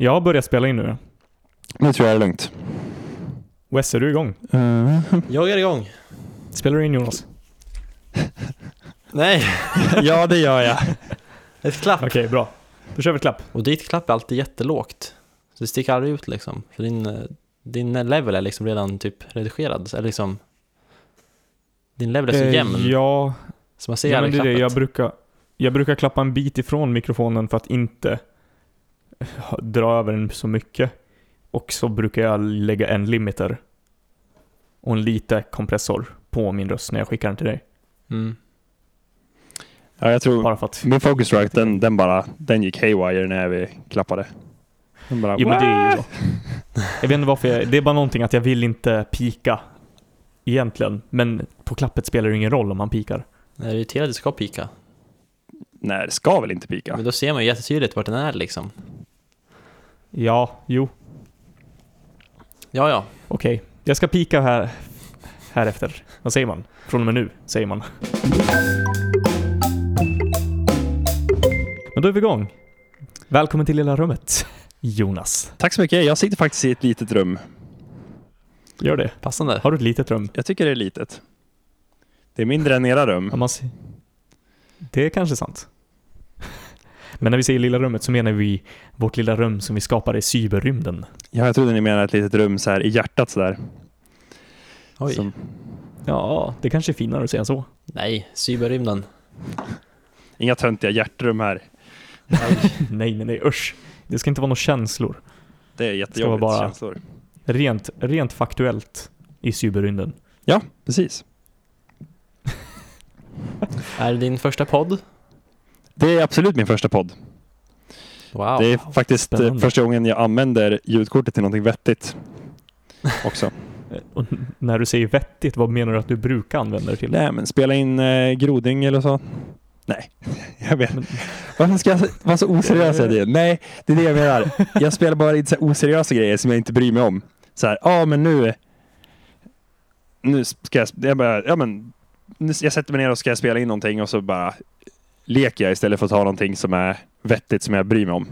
Jag har börjat spela in nu. Nu tror jag det är lugnt. Wes, är du igång? Uh, Jag är igång. Spelar du in Jonas? Nej, ja, det gör jag. ett klapp. Okej, bra. Då kör vi ett klapp. Och ditt klapp är alltid jättelågt. Så det sticker aldrig ut liksom. För din, eh, din level är liksom redan typ redigerad. Eller liksom... Din level är så Eh, jämn. Ja, Så man ser ja men det är det. Jag brukar, jag brukar klappa en bit ifrån mikrofonen för att inte dra över den så mycket. Och så brukar jag lägga en limiter och en lite kompressor på min röst när jag skickar den till dig. Mm. Ja, jag tror Bara för att... min Focusrite, den, den bara, den gick haywire när vi klappade. Den bara, Jo men det är ju så. Jag vet inte varför jag, det är bara någonting att jag vill inte pika egentligen. Men på klappet spelar det ingen roll om man pikar. Jag är irriterad att det ska pika. Nej, det ska väl inte pika? Men då ser man ju jättetydligt vart den är liksom. Ja, jo, Ja, ja. okej. Jag ska pika här, här efter. Vad säger man? Från och med nu, säger man. Men då är vi igång. Välkommen till lilla rummet, Jonas. Tack så mycket. Jag sitter faktiskt i ett litet rum. Gör det. Passande. Har du ett litet rum? Jag tycker det är litet. Det är mindre än era rum. Ja, man Det är kanske sant. Men när vi säger lilla rummet så menar vi vårt lilla rum som vi skapade i cyberrymden. Ja, jag trodde ni menade ett litet rum så här i hjärtat sådär. Oj. Som, Ja, det kanske är finare att säga så. Nej, cyberrymden. inga töntiga hjärtrum här. nej, nej, nej, usch. Det ska inte vara några känslor. Det är vara jättejobbigt bara- känslor. Rent, rent faktuellt i cyberrymden. Ja, precis. Är det din första podd? Det är absolut min första podd. Wow. Det är faktiskt eh, spännande. första gången jag använder ljudkortet till någonting vettigt. Också. Och när du säger vettigt, vad menar du att du brukar använda det till? Nej, men spela in eh, grodyng eller så. Nej, jag vet. Men- Varför ska jag vara så oseriös tiden? Nej, det är det jag menar. Jag spelar bara in så oseriösa grejer som jag inte bryr mig om. Så här, ja men nu... Nu ska jag... Jag, bara, ja, men, jag sätter mig ner och ska spela in någonting och så bara leker jag istället för att ta någonting som är vettigt som jag bryr mig om.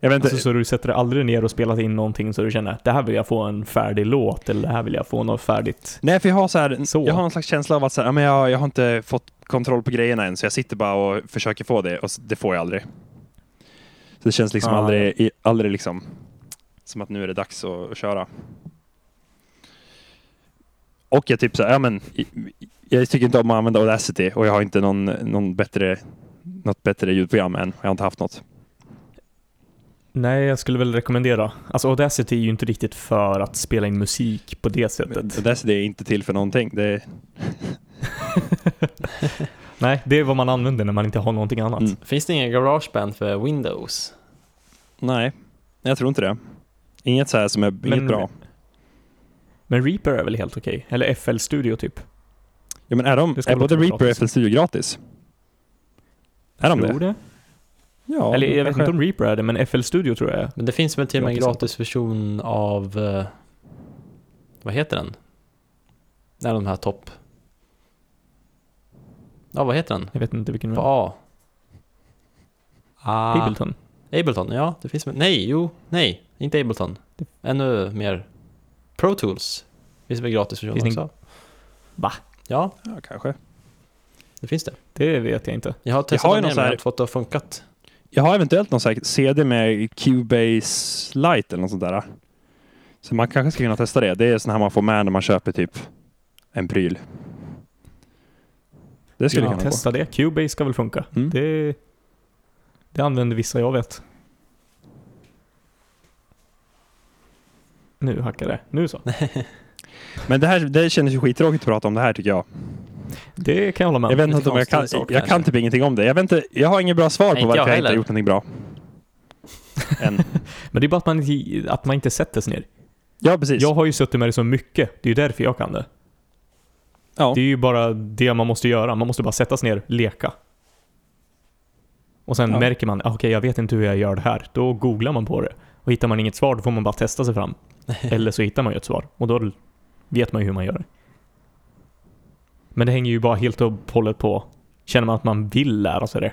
Jag vet inte. Alltså, så du sätter dig aldrig ner och spelat in någonting så du känner att det här vill jag få en färdig låt eller det här vill jag få något färdigt. Nej, för jag har så här, Så. jag har en slags känsla av att så här, men jag, jag har inte fått kontroll på grejerna än, så jag sitter bara och försöker få det och det får jag aldrig. Så det känns liksom Ah, aldrig, aldrig liksom som att nu är det dags att, att köra. Och jag typ så här, ja men jag tycker inte om att använda Audacity och jag har inte någon, någon bättre, något bättre ljudprogram än. Jag har inte haft något. Nej, jag skulle väl rekommendera. Alltså Audacity är ju inte riktigt för att spela in musik på det sättet. Men Audacity är inte till för någonting. Det är, Nej, det är vad man använder när man inte har någonting annat. Mm. Finns det ingen garageband för Windows? nej, jag tror inte det. Inget så här som är inget Men- bra. Men Reaper är väl helt okej? Eller FL Studio typ? Ja, men är, de, Det ska är både Reaper och. FL Studio gratis? Är de tror det? det? Ja, Eller jag vet kanske. inte om Reaper är det, men FL Studio tror jag är. Men det finns väl till och med en Gratis gratis version av... eh, vad heter den? Det är de här topp... Ja, vad heter den? Jag vet inte vilken På. A. Ah, Ableton. Ableton, ja. Det finns väl... Nej, jo, nej. Inte Ableton. Ännu mer... Pro Tools. Finns väl gratis version Finns det också? Va? Ja, Ja, kanske. det finns det. Det vet jag inte. Jag har testat den men jag här- har inte fått det att funkat. Jag har eventuellt någon här CD med Cubase Lite eller något sånt där. Så man kanske ska kunna testa det. Det är sån här man får med när man köper typ en pryl. Det skulle Ja, kunna gå. testa det. Cubase ska väl funka. Mm. Det, det använder vissa jag vet. Nu hackar det. Nu så. Men det här det kändes ju skittråkigt att prata om det här tycker jag. Det kan jag hålla med Jag om. vet lite inte om jag kan, sak jag kan typ ingenting om det. Jag, vet inte, jag har inget bra svar Nej, på varför jag jag, inte har gjort någonting bra. Än. Men det är bara att man, inte- att man inte sätter sig ner. Ja, precis. Jag har ju suttit med det så mycket. Det är ju därför jag kan det. ja. Det är ju bara det man måste göra. Man måste bara sätta sig ner, leka. Och sen Ja. märker man, ah, okej jag vet inte hur jag gör det här. Då googlar man på det. Och hittar man inget svar, då får man bara testa sig fram. Eller så hittar man ju ett svar. Och då vet man ju hur man gör det. Men det hänger ju bara helt och hållet på, känner man att man vill lära sig det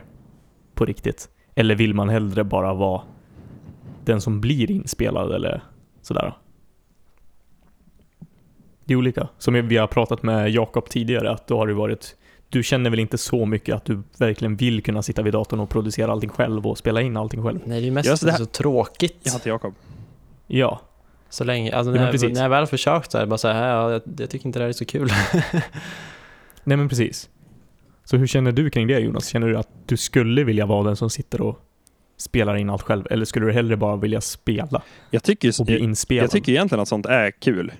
på riktigt? Eller vill man hellre bara vara den som blir inspelad eller sådär. Det är olika. Som vi har pratat med Jakob tidigare, att då har det varit du känner väl inte så mycket att du verkligen vill kunna sitta vid datorn och producera allting själv och spela in allting själv? Nej, det är mest det här- så tråkigt. Jag heter Jakob. Ja, Så länge, alltså när, precis. när jag väl försökt så här, bara så här, ja, jag, jag tycker inte det här är så kul. nej men precis. Så hur känner du kring det Jonas? Känner du att du skulle vilja vara den som sitter och spelar in allt själv? Eller skulle du hellre bara vilja spela Jag tycker, och bli jag, inspelad? jag tycker egentligen att sånt är kul.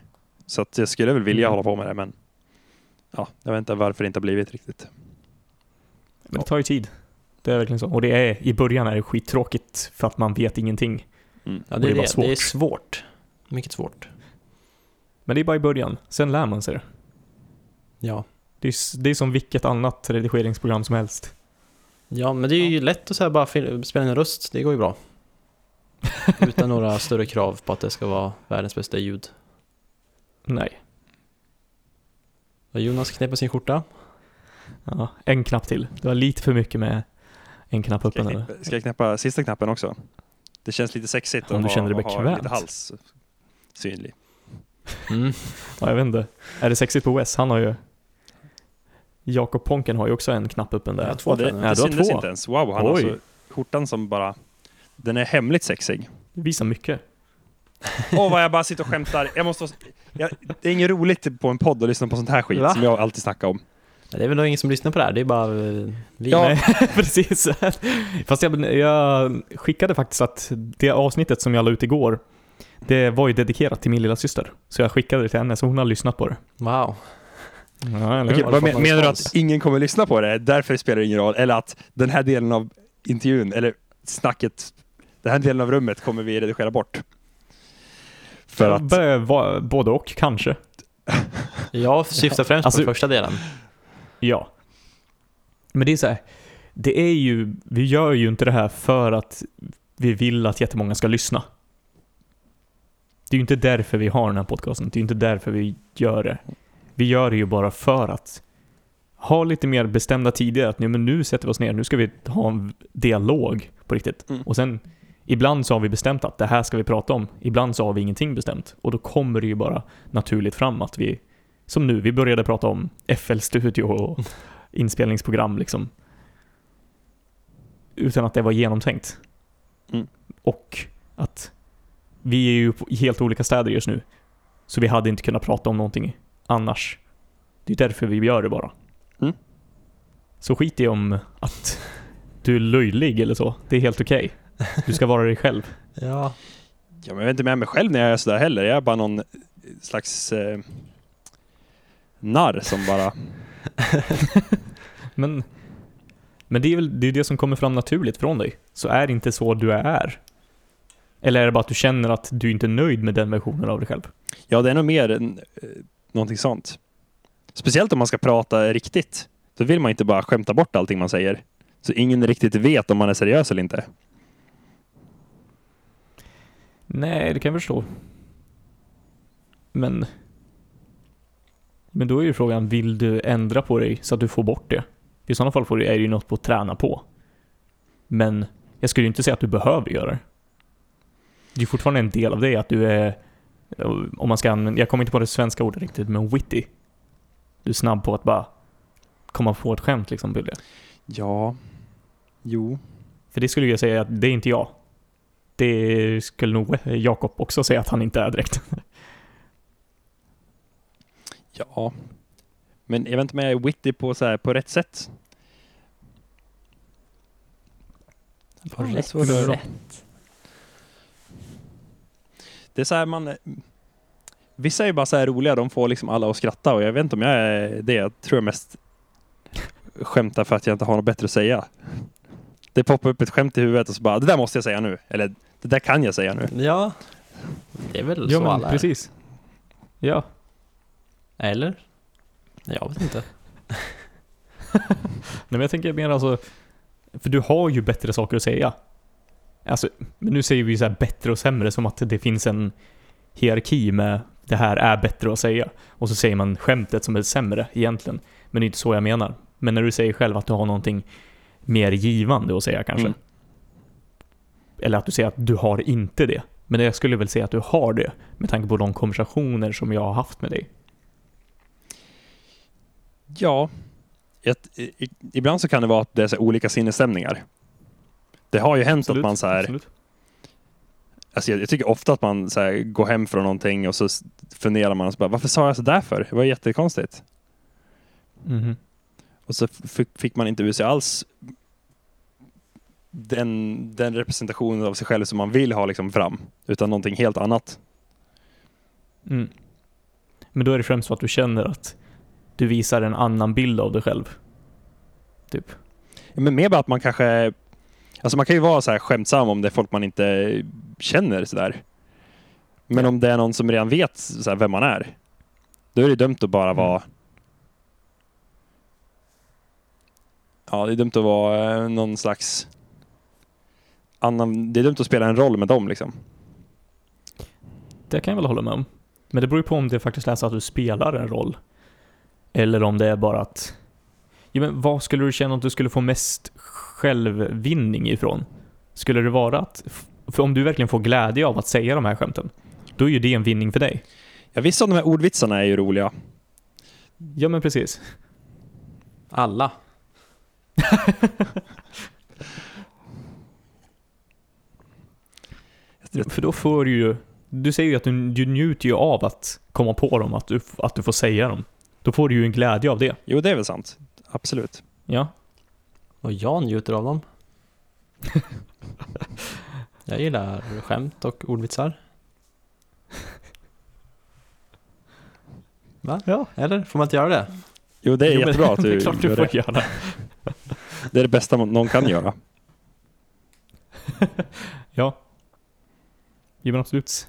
Så att jag skulle väl vilja Mm. hålla på med det, men ja, jag vet inte varför det inte har blivit riktigt. Men det tar ju tid. Det är verkligen så. Och det är, i början är det skittråkigt för att man vet ingenting. Mm. Ja, det, det är det. det är svårt. Mycket svårt. Men det är bara i början. Sen lär man sig det. Ja. Det är, det är som vilket annat redigeringsprogram som helst. Ja, men det är ju lätt att så här bara spela in en röst. Det går ju bra. Utan några större krav på att det ska vara världens bästa ljud. Nej. Och Jonas knäpper sin skjorta. Ja, en knapp till. Det var lite för mycket med en knapp Ska öppen. jag, knäppa, ska jag knäppa sista knappen också? Det känns lite sexigt Om att du ha, känner dig att ha bekvämt. lite hals synlig. Mm. Ja, jag vet inte. Är det sexigt på Wes? Han har ju... Jakob Ponken har ju också en knapp öppen där. Jag har två det. Ja, det har syntes två. inte ens. Wow, han har Oj. alltså skjortan som bara... Den är hemligt sexig. Det visar mycket. Åh, vad jag bara sitter och skämtar. Jag måste... Jag, det är inget roligt på en podd att lyssna på sånt här skit Va? som jag alltid snackar om. Det är väl nog ingen som lyssnar på det här. Det är bara eh, vi. Ja. Precis. Fast jag, jag skickade faktiskt att det avsnittet som jag la ut igår, det var ju dedikerat till min lilla syster. Så jag skickade det till henne, så hon har lyssnat på det. Wow. Ja, eller Okej, hur? Vad men, menar du att ingen kommer lyssna på det? Därför spelar det ingen roll? Eller att den här delen av intervjun, eller snacket, den här delen av rummet kommer vi redigera bort? För att... B- va- Både och, kanske. Jag syftar främst Alltså- på första delen. Ja. Men det är så här, det är ju, vi gör ju inte det här för att vi vill att jättemånga ska lyssna. Det är ju inte därför vi har den här podcasten, det är ju inte därför vi gör det. Vi gör det ju bara för att ha lite mer bestämda tider, att nu, men nu sätter vi oss ner, nu ska vi ha en dialog på riktigt. Mm. Och sen, ibland så har vi bestämt att det här ska vi prata om, ibland så har vi ingenting bestämt. Och då kommer det ju bara naturligt fram att vi, som nu, vi började prata om FL Studio och inspelningsprogram liksom. Utan att det var genomtänkt. Mm. Och att vi är ju i helt olika städer just nu. Så vi hade inte kunnat prata om någonting annars. Det är därför vi gör det bara. Mm. Så skit i om att du är löjlig eller så. Det är helt okej. Du ska vara dig själv. Ja. Ja, men jag vet inte med mig själv när jag är sådär heller. Jag är bara någon slags eh, narr som bara... Men, men det är väl det, är det som kommer fram naturligt från dig. Så är inte så du är. Eller är det bara att du känner att du inte är nöjd med den versionen av dig själv? Ja, det är nog mer än, eh, någonting sånt. Speciellt om man ska prata riktigt. Då vill man inte bara skämta bort allting man säger. Så ingen riktigt vet om man är seriös eller inte. Nej, det kan jag förstå. Men... Men då är ju frågan, vill du ändra på dig så att du får bort det? I sådana fall får du, är det ju något på att träna på. Men jag skulle ju inte säga att du behöver göra det. Det är fortfarande en del av dig att du är, om man ska använda, jag kommer inte på det svenska ordet riktigt, men witty. Du är snabb på att bara komma på ett skämt liksom, Bulle. Ja. Jo. För det skulle jag säga att det är inte jag. Det skulle nog Jakob också säga att han inte är direkt. Ja. Men jag vet inte om jag är witty på, så här, på rätt sätt. På det är rätt att- sätt. Det är så här man... Vissa är ju bara så här roliga, de får liksom alla att skratta och jag vet inte om jag är det. Jag tror jag mest skämtar för att jag inte har något bättre att säga. Det poppar upp ett skämt i huvudet och så bara, det där måste jag säga nu. Eller, det där kan jag säga nu. Ja. Det är väl Ja, så men alla är. precis. Ja. Eller? Jag vet inte. Nej, men jag tänker mer alltså, för du har ju bättre saker att säga. Alltså, nu säger vi så här bättre och sämre som att det finns en hierarki med det här är bättre att säga. Och så säger man skämtet som är sämre egentligen. Men det är inte så jag menar. Men när du säger själv att du har någonting mer givande att säga kanske. Mm. eller att du säger att du har inte det. Men jag skulle väl säga att du har det, med tanke på de konversationer som jag har haft med dig. Ja. Ett, i, ibland så kan det vara att det är olika sinnesstämningar. Det har ju hänt att man så här, absolut. alltså jag, jag tycker ofta att man så här, går hem från någonting och så funderar man och så bara, varför sa jag så där för? Det var jättekonstigt. Mhm. Och så fick man inte ur sig alls den, den representationen av sig själv som man vill ha liksom fram, utan någonting helt annat. Mm. Men då är det främst så att du känner att du visar en annan bild av dig själv. Typ. Men mer bara att man kanske, alltså man kan ju vara så här skämtsam om det är folk man inte känner sådär. Men om det är någon som redan vet så vem man är, då är det dumt att bara Mm. vara Ja, det är dumt att vara eh, någon slags annan, det är dumt att spela en roll med dem liksom. Det kan jag väl hålla med om. Men det beror ju på om det faktiskt är så att du spelar en roll. Eller om det är bara att... Ja, men vad skulle du känna att du skulle få mest självvinning ifrån? Skulle det vara att... För om du verkligen får glädje av att säga de här skämten, då är ju det en vinning för dig. Ja, vissa av de här ordvitsarna är ju roliga. Ja, men precis. Alla. För då får du ju... Du säger ju att du, du njuter ju av att komma på dem, att du, att du får säga dem. Då får du ju en glädje av det. Jo, det är väl sant. Absolut. Ja. Och jag njuter av dem. jag gillar skämt och ordvitsar. Va? Ja. Eller? Får man inte göra det? Jo, det är Jo, men- jättebra att det du är klart du gör får det. göra. Det är det bästa någon kan göra. Ja. Jo men absolut.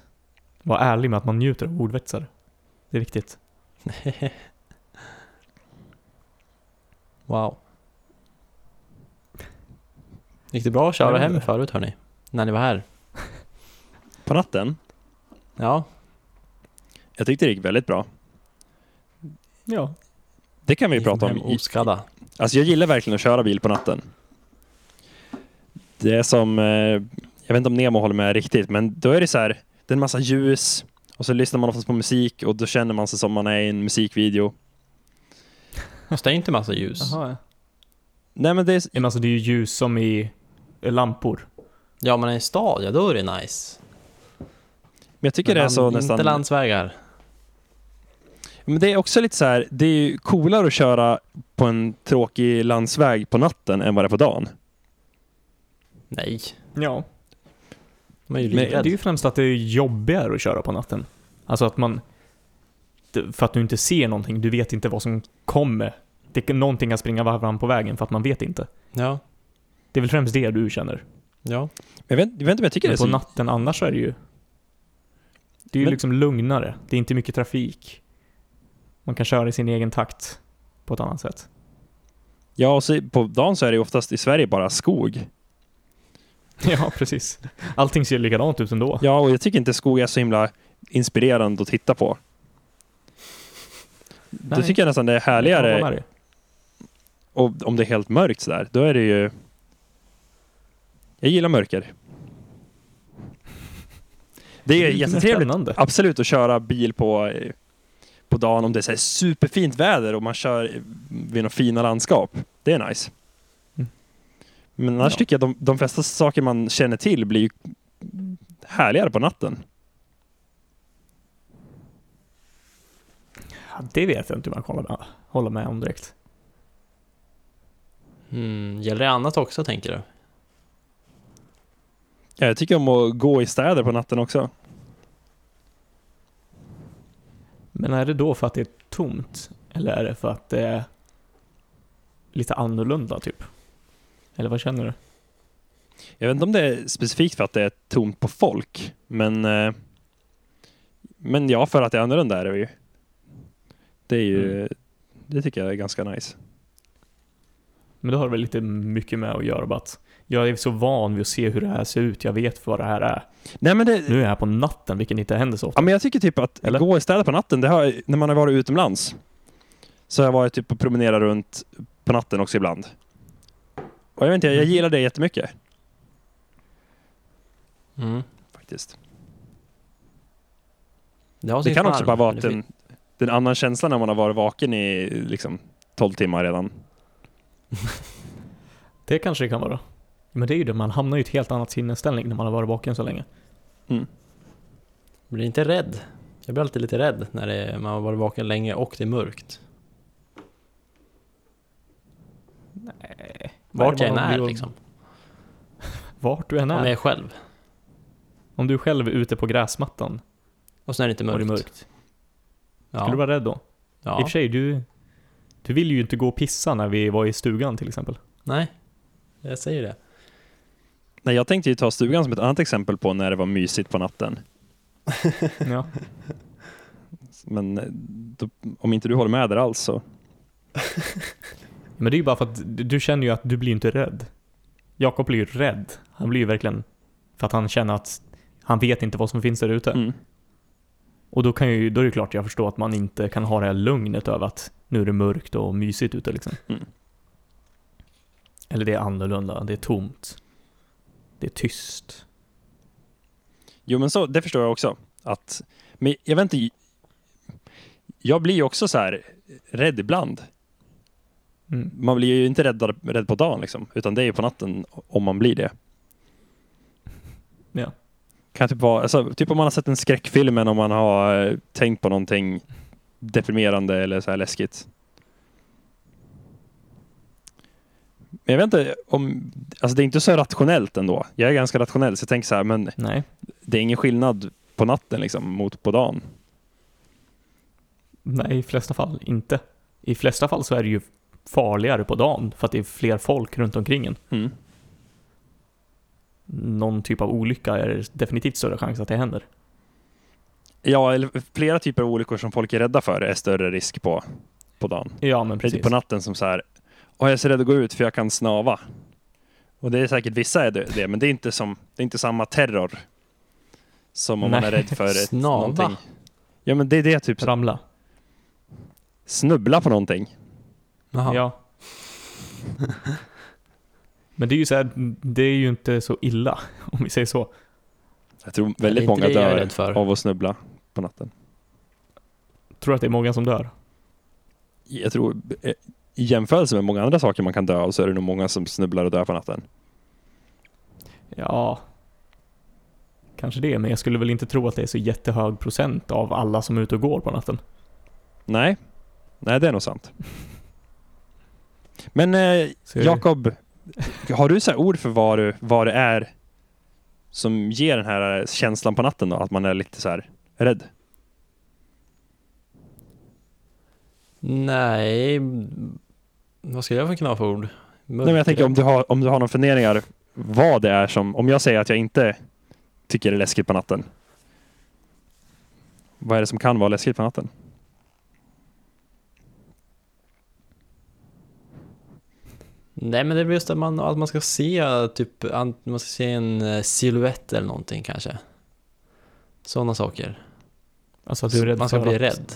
Var ärlig med att man njuter av ordvitsar. Det är viktigt. Wow. Gick det bra att köra hem förut hörni? När ni var här? På natten, Ja, jag tyckte det gick väldigt bra. Ja. Det kan vi prata om. oskadda. Alltså jag gillar verkligen att köra bil på natten. Det är som, eh, jag vet inte om Nemo håller med riktigt, men då är det så här, det är en massa ljus och så lyssnar man oftast på musik och då känner man sig som man är i en musikvideo. Fast det är inte massa ljus. Jaha. Nej men det är, Men alltså det är ju ljus som i eh, lampor. Ja, men i stad, ja då är det nice. men jag tycker Men det är så land- nästan, Inte landsvägar. men det är också lite så här, det är ju coolare att köra på en tråkig landsväg på natten än vad det är på dagen. Nej, Ja. man är ju Men Det är ju främst att det är jobbigare att köra på natten. Alltså att man... För att du inte ser någonting, du vet inte vad som kommer. Det, kan- någonting kan springa fram på vägen för att man vet inte. Ja, Det är väl främst det du känner. ja. Jag vet, jag vet inte om jag tycker Men det är på så... natten annars är det ju... Det är ju Men- liksom lugnare. Det är inte mycket trafik. Man kan köra i sin egen takt på ett annat sätt. Ja, och så på dagen så är det oftast i Sverige bara skog. Ja, precis. Allting ser likadant ut ändå. Ja, och jag tycker inte skog är så himla inspirerande att titta på. Då Nej. tycker jag nästan det är härligare och om det är helt mörkt sådär. Då är det ju... Jag gillar mörker. Det är jättetrevligt, absolut, att köra bil på, eh, på dagen om det är så superfint väder och man kör vid några fina landskap. Det är nice. Mm. Men annars Ja. tycker jag de, de flesta saker man känner till blir ju härligare på natten. Det vet jag inte hur man hålla med, hålla med om direkt. Mm, gäller det annat också tänker du? Ja, jag tycker om att gå i städer på natten också. Men är det då för att det är tomt? Eller är det för att det är lite annorlunda typ? Eller vad känner du? Jag vet inte om det är specifikt för att det är tomt på folk, men eh, men ja, för att det är annorlunda är det ju. Det är ju, Mm. det tycker jag är ganska nice. Men det har väl lite mycket med att göra bara att jag är så van vid att se hur det här ser ut. Jag vet vad det här är. Nej men det, Nu är jag här på natten, vilket inte händer så ofta. ja, men jag tycker typ att Eller? gå i städer på natten, det har, när man har varit utomlands, så har jag varit typ och promenerat runt på natten också ibland. Och jag vet inte, jag Mm. gillar det jättemycket. Mm. faktiskt. Det, Det kan också bara vara att det en, det är en annan känsla när man har varit vaken i liksom 12 timmar redan. Det kanske det kan vara. Men det är ju det, man hamnar ju i ett helt annat sinnesställning när man har varit vaken så länge. Mm. Blir inte rädd? Jag blir alltid lite rädd när det, man har varit vaken länge och det är mörkt. Nej. Vart jag än är är man- liksom. Vart du än Om jag är. är själv. Om du själv är ute på gräsmattan Och sen är det inte och mörkt. det är mörkt. Ja. Skulle du vara rädd då? I och ja. för sig, du, du vill ju inte gå och pissa när vi var i stugan till exempel. Nej. Jag säger det. Nej, jag tänkte ju ta stugan som ett annat exempel på när det var mysigt på natten. Ja. Men eh, då, om inte du håller med där alls så. Men det är ju bara för att du du känner ju att du blir inte rädd. Jakob blir ju rädd. Han blir ju verkligen för att han känner att han vet inte vad som finns där ute. Mm. Och då, kan ju, då är det klart jag förstår att man inte kan ha det här lugnet över att nu är det mörkt och mysigt ute liksom. Mm. Eller det är annorlunda, det är tomt. Det är tyst. Jo, men så, det förstår jag också. Att, men jag vet inte. Jag blir ju också så här rädd ibland. Mm. Man blir ju inte rädd, rädd på dagen liksom, utan det är ju på natten om man blir det. Ja. Kan typ vara, alltså, typ om man har sett en skräckfilm eller om man har eh, tänkt på någonting deprimerande eller så här läskigt. Men jag vet inte om, alltså det är inte så rationellt ändå. Jag är ganska rationell så jag tänker så här, men Nej. det är ingen skillnad på natten liksom mot på dagen. Nej, i flesta fall inte. I flesta fall så är det ju farligare på dagen för att det är fler folk runt omkring en. Mm. Någon typ av olycka är definitivt större chans att det händer. Ja, eller flera typer av olyckor som folk är rädda för är större risk på, på dagen. Ja, men Precis. På natten som så här, jag är så rädd att gå ut för jag kan snava. Och det är säkert vissa är det, det men det är inte, som, det är inte samma terror som om man Nej. är rädd för ett, Snava? någonting. Ja, men det är det typ, Ramla. snubbla på någonting. Jaha. Ja. Men det är ju så här, det är ju inte så illa, om vi säger så. Jag tror väldigt många dör av att snubbla på natten. Tror du att det är många som dör? Jag tror, eh, i jämförelse med många andra saker man kan dö av så är det nog många som snubblar och dör på natten. Ja, kanske det, men jag skulle väl inte tro att det är så jättehög procent av alla som är ute och går på natten. Nej, nej det är nog sant. Men eh, Jakob, har du så ord för vad, du, vad det är som ger den här känslan på natten då? Att man är lite så här rädd? Nej, vad ska jag kunna ha för ord? Nej, men jag tänker om du, har, om du har några funderingar vad det är som, om jag säger att jag inte tycker det är läskigt på natten. Vad är det som kan vara läskigt på natten? Nej men det är just att man, att man ska se typ, an- man ska se en eh, silhuett eller någonting kanske. Sådana saker. Alltså att du är rädd man ska för bli att... rädd.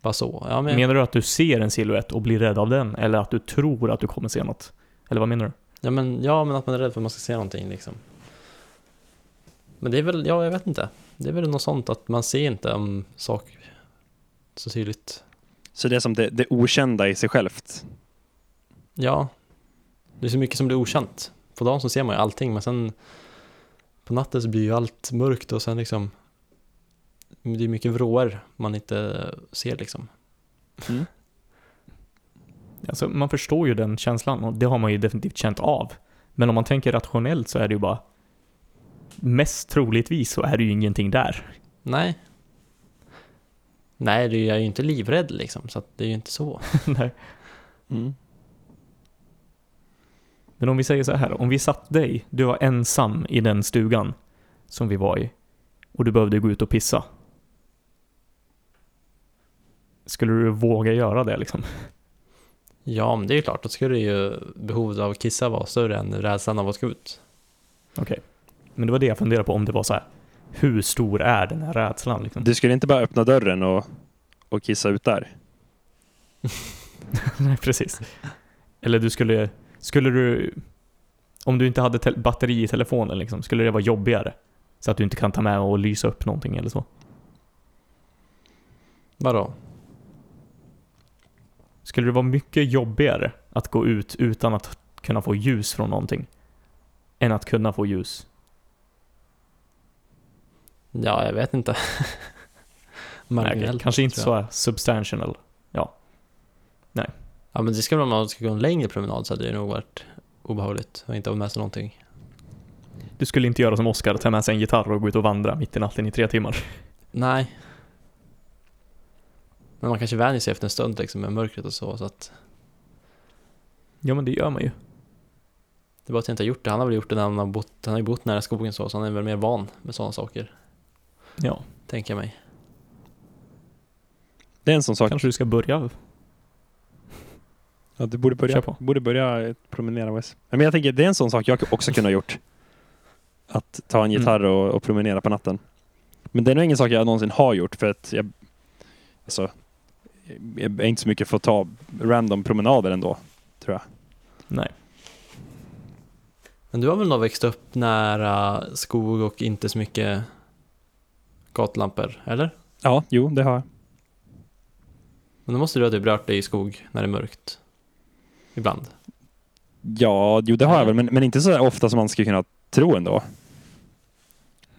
Bara så. Ja, men, Menar du att du ser en silhuett och blir rädd av den? Eller att du tror att du kommer se något? Eller vad menar du? ja, men, ja men att man är rädd för att man ska se någonting liksom. Men det är väl, ja jag vet inte. Det är väl något sånt att man ser inte om sak så tydligt. Så det är som det, det okända i sig självt. Ja, det är så mycket som blir okänt. På dagen så ser man ju allting men sen på natten så blir ju allt mörkt och sen liksom det är mycket vrår man inte ser liksom. Alltså, man förstår ju den känslan och det har man ju definitivt känt av. Men om man tänker rationellt så är det ju bara Mest troligtvis så är det ju ingenting där. Nej. Nej, det är jag är ju inte livrädd liksom så att det är ju inte så. Nej. Mm. Men om vi säger så här, om vi satt dig, du var ensam i den stugan som vi var i och du behövde gå ut och pissa. Skulle du våga göra det liksom? Ja, men det är ju klart, då skulle ju behovet av att kissa vara större än rädslan av att gå ut. Okej. Men det var det jag funderade på, om det var så här. Hur stor är den här rädslan liksom? Du skulle inte bara öppna dörren och, och kissa ut där? Nej, precis. Eller du skulle, skulle du, Om du inte hade te- batteri i telefonen liksom, skulle det vara jobbigare? Så att du inte kan ta med och lysa upp någonting eller så. Vadå? Skulle det vara mycket jobbigare att gå ut utan att kunna få ljus från någonting? Än att kunna få ljus? Ja, jag vet inte. Nej, Marginellt, kanske inte så substantial. Ja, men det ska väl om man ska gå en längre promenad så hade det nog varit obehagligt och inte ha med sig någonting. Du skulle inte göra som Oscar, ta med sig en gitarr och gå ut och vandra mitt i natten i tre timmar. Nej. Men man kanske vänjer sig efter en stund liksom med mörkret och så, så att Ja men det gör man ju. det är bara att jag inte har gjort det. Han har väl gjort det när han har bott, han har ju bott nära skogen så, så han är väl mer van med sådana saker, Ja, tänker jag mig. Det är en sån sak. kanske du ska börja. Ja, du borde börja, Kör på. borde börja promenera. Ja, Men jag tänker, det är en sån sak jag också kunde ha gjort. Att ta en Mm. gitarr och, och promenera på natten. Men det är nog ingen sak jag någonsin har gjort för att jag, alltså, jag är inte så mycket för att ta random promenader ändå, tror jag. Nej. Men du har väl nog växt upp nära skog och inte så mycket gatlampor, eller? Ja, jo, det har jag. Men då måste du ha typ rört dig i skog när det är mörkt. Ibland. Ja, jo det har jag väl, men, men inte så ofta som man skulle kunna tro ändå.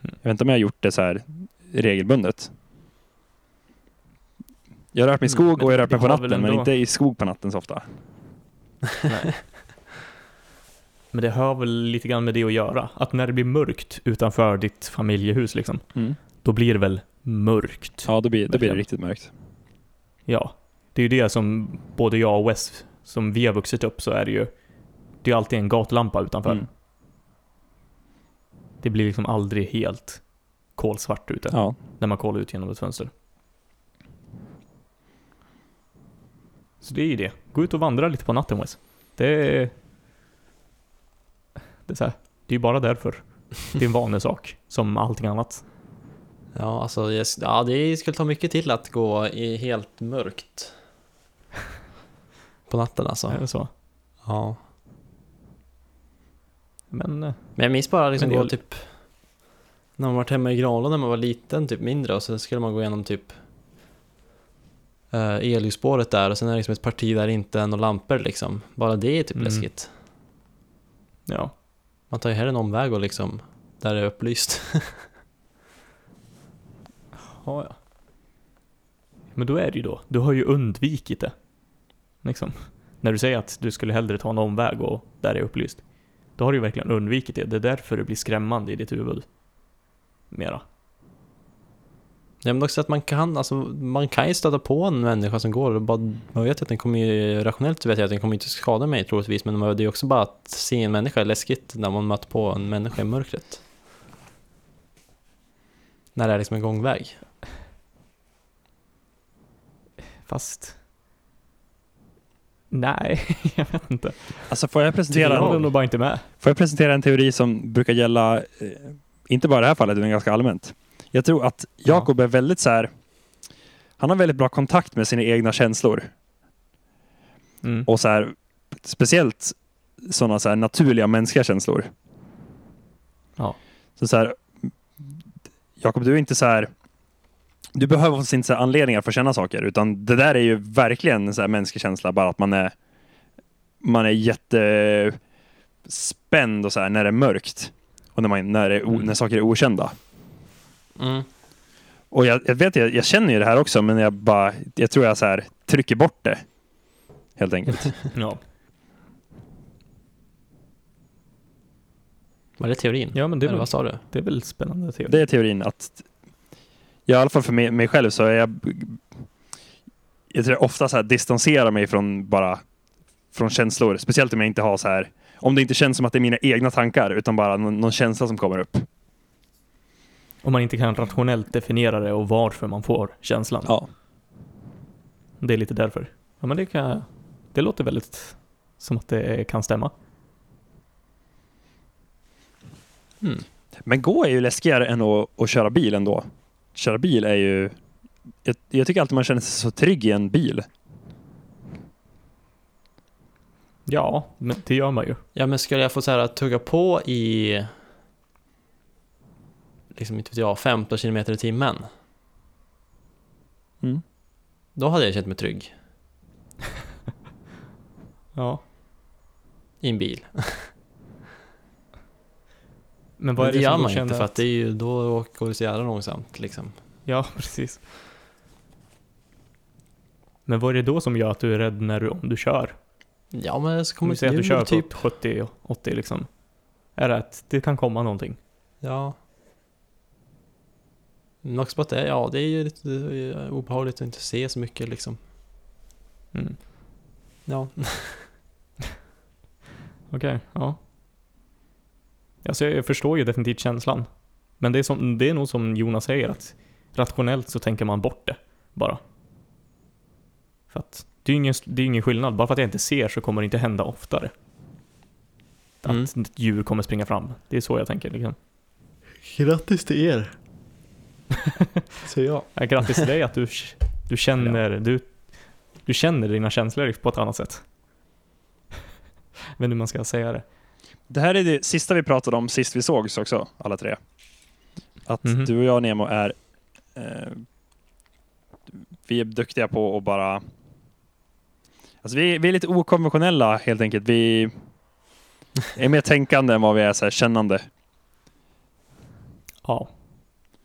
Jag vet inte om jag har gjort det så här regelbundet. Jag har rört mig i Mm, skog men och jag rört mig på natten, men inte i skog på natten så ofta. Nej. Men det har väl lite grann med det att göra. Att när det blir mörkt utanför ditt familjehus liksom, då blir det väl mörkt. Ja, då blir, då blir det riktigt mörkt. Ja. Det är ju det som både jag och Wes, som vi har vuxit upp så är det ju, det är alltid en gatlampa utanför. Mm. Det blir liksom aldrig helt kolsvart ute Ja. när man kollar ut genom ett fönster. Så det är ju det. Gå ut och vandra lite på natten Wes. Det är... Det är så här, det är ju bara därför. Det är en vanesak, som allting annat. Ja, alltså ja, det skulle ta mycket till att gå i helt mörkt. På natten alltså. Är det så? Ja. Men... eh, Men jag minns bara liksom gå typ när man var hemma i Granlund när man var liten, typ mindre och så skulle man gå igenom typ uh, elljusspåret där och sen är det liksom ett parti där det inte är några lampor liksom. Bara det är typ Mm. läskigt. Ja. Man tar ju hellre en omväg och liksom där det är upplyst. Ja, ja. Men då är det ju då. Du har ju undvikit det. Liksom. När du säger att du skulle hellre ta en omväg och där är upplyst. Då har du ju verkligen undvikit det. Det är därför det blir skrämmande i ditt huvud. Mera. Ja, men också att man kan, alltså, man kan ju stöta på en människa som går och bara, man vet att den kommer ju, rationellt vet jag att den kommer inte skada mig troligtvis, men det är också bara att se en människa är läskigt när man möter på en människa i mörkret. När det är liksom en gångväg. Fast... Nej, jag vet inte. Alltså får jag Jag presentera, håller nog bara inte med. får jag presentera en teori som brukar gälla, eh, inte bara i det här fallet, utan ganska allmänt. Jag tror att Jakob är väldigt så här, han har väldigt bra kontakt med sina egna känslor. Mm. Och så här, speciellt sådana så här naturliga mänskliga känslor. Ja. Så så här, Jakob, du är inte så här, du behöver inte så här anledningar för att känna saker, utan det där är ju verkligen en så här mänsklig känsla, bara att man är, man är jättespänd och så här när det är mörkt. Och när, man, när, det är Mm. när saker är okända. Mm. Och jag, jag vet, jag, jag känner ju det här också, men jag bara, jag tror jag så här trycker bort det. Helt enkelt. Ja. Var det teorin? ja, men det är, Eller väl, vad sa du? det är väl spännande teori. Det är teorin att, ja, i alla fall för mig, mig själv så är jag, jag tror jag ofta så här distanserar mig från bara, från känslor. Speciellt om jag inte har så här, om det inte känns som att det är mina egna tankar, utan bara någon, någon känsla som kommer upp. Om man inte kan rationellt definiera det och varför man får känslan. Ja. Det är lite därför. Ja, men det kan... Det låter väldigt som att det kan stämma. Mm. Men gå är ju läskigare än att, att köra bil ändå. Köra bil är ju, jag, jag tycker alltid man känner sig så trygg i en bil. Ja, men det gör man ju. Ja men skulle jag få så här tugga på i liksom inte vet jag, 15 km i timmen Mm. Då hade jag känt mig trygg Ja. i en bil Men vad Men är det det gör man du inte för att det är ju, då går det så jävla långsamt liksom Ja, precis. Men vad är det då som gör att du är rädd när du, om du kör? Ja men så Om kommer vi säger att du kör typ på 70 80 liksom. Är det att det kan komma någonting? Ja Men också på att det ja det är ju lite eh, obehagligt att inte se så mycket liksom Mm. Ja Okej, ja. Alltså jag förstår ju definitivt känslan. Men det är, som, det är nog som Jonas säger att rationellt så tänker man bort det bara. För att det är ju ingen, det är ingen skillnad. Bara för att jag inte ser så kommer det inte hända oftare. Att Mm. djur kommer springa fram. Det är så jag tänker liksom. Grattis till er Säger jag Ja, grattis till dig att du, du känner, du, du känner dina känslor på ett annat sätt. Jag vet inte hur man ska säga det. Det här är det sista vi pratade om sist vi sågs också, alla tre. Att Mhm. du och jag, Nemo, är... Eh, vi är duktiga på att bara... Alltså vi, vi är lite okonventionella helt enkelt. Vi är mer tänkande än vad vi är så här kännande. Ja.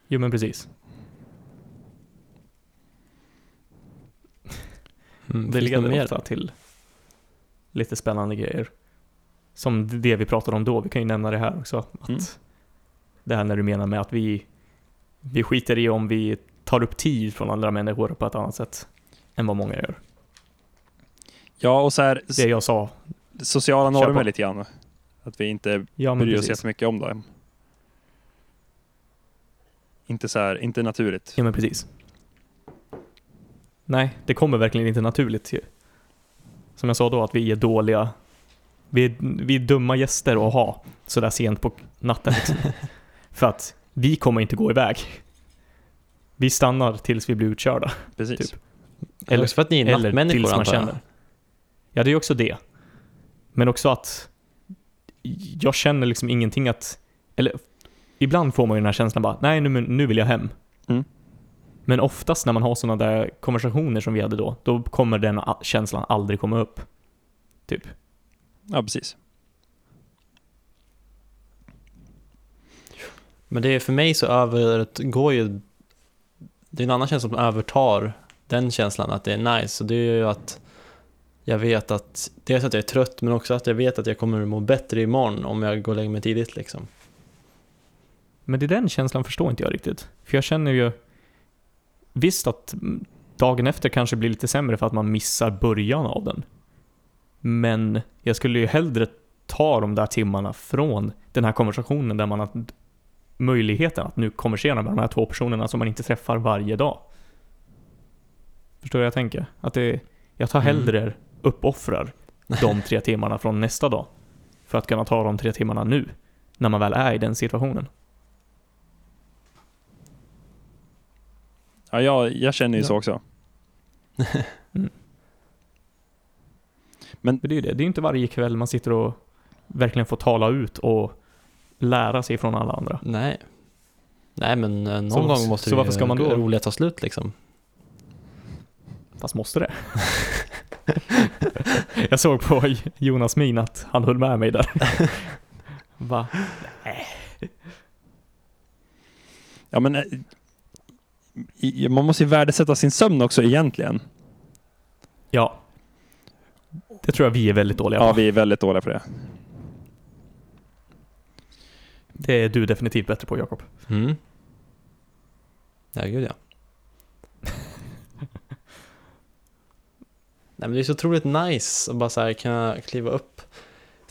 Jo men precis. mm, Det leder ofta till lite spännande grejer. Som det vi pratade om då, vi kan ju nämna det här också. Att Mm. Det här när du menar med att vi, vi skiter i om vi tar upp tid från andra människor på ett annat sätt än vad många gör. Ja, och så här, Det jag sa, sociala normer lite grann. Att vi inte ja bryr oss precis. jättemycket om dem. Inte så här, inte naturligt. Ja men precis. Nej, det kommer verkligen inte naturligt. Som jag sa då, att vi är dåliga. Vi är, vi är dumma gäster att ha sådär sent på natten. Liksom. För att vi kommer inte gå iväg. Vi stannar tills vi blir utkörda. Precis. typ. Eller för att ni är nattmänniskor tills man känner. Ja, det är också det. Men också att jag känner liksom ingenting att, eller ibland får man ju den här känslan bara, nej nu, nu vill jag hem. Mm. Men oftast när man har sådana där konversationer som vi hade då, då kommer den känslan aldrig komma upp. Typ. Ja, precis. Men det är för mig så övergår ju Det är en annan känsla som övertar den känslan att det är nice och det är ju att Jag vet att Dels att jag är trött men också att jag vet att jag kommer må bättre imorgon om jag går och lägger mig tidigt liksom Men det är den känslan förstår inte jag riktigt. För jag känner ju, visst att dagen efter kanske blir lite sämre för att man missar början av den. Men jag skulle ju hellre ta de där timmarna från den här konversationen där man har möjligheten att nu konversera med de här två personerna som man inte träffar varje dag. Förstår du vad jag tänker? Att det, jag tar Mm. hellre uppoffrar de tre timmarna från nästa dag. För att kunna ta de tre timmarna nu, när man väl är i den situationen. Ja, jag, jag känner ju Ja. så också. För det är ju det, det är inte varje kväll man sitter och verkligen får tala ut och lära sig från alla andra. Nej Nej men eh, någon Så- gång måste så det varför ska man då- roliga ta slut liksom Fast måste det? jag såg på Jonas min att han höll med mig där. Va? Ja, men eh, man måste ju värdesätta sin sömn också egentligen. Ja. Det tror jag vi är väldigt dåliga Ja, på. vi är väldigt dåliga på det. Det är du definitivt bättre på Jakob. mm. Ja gud ja Nej men det är så otroligt nice att bara så här kunna kliva upp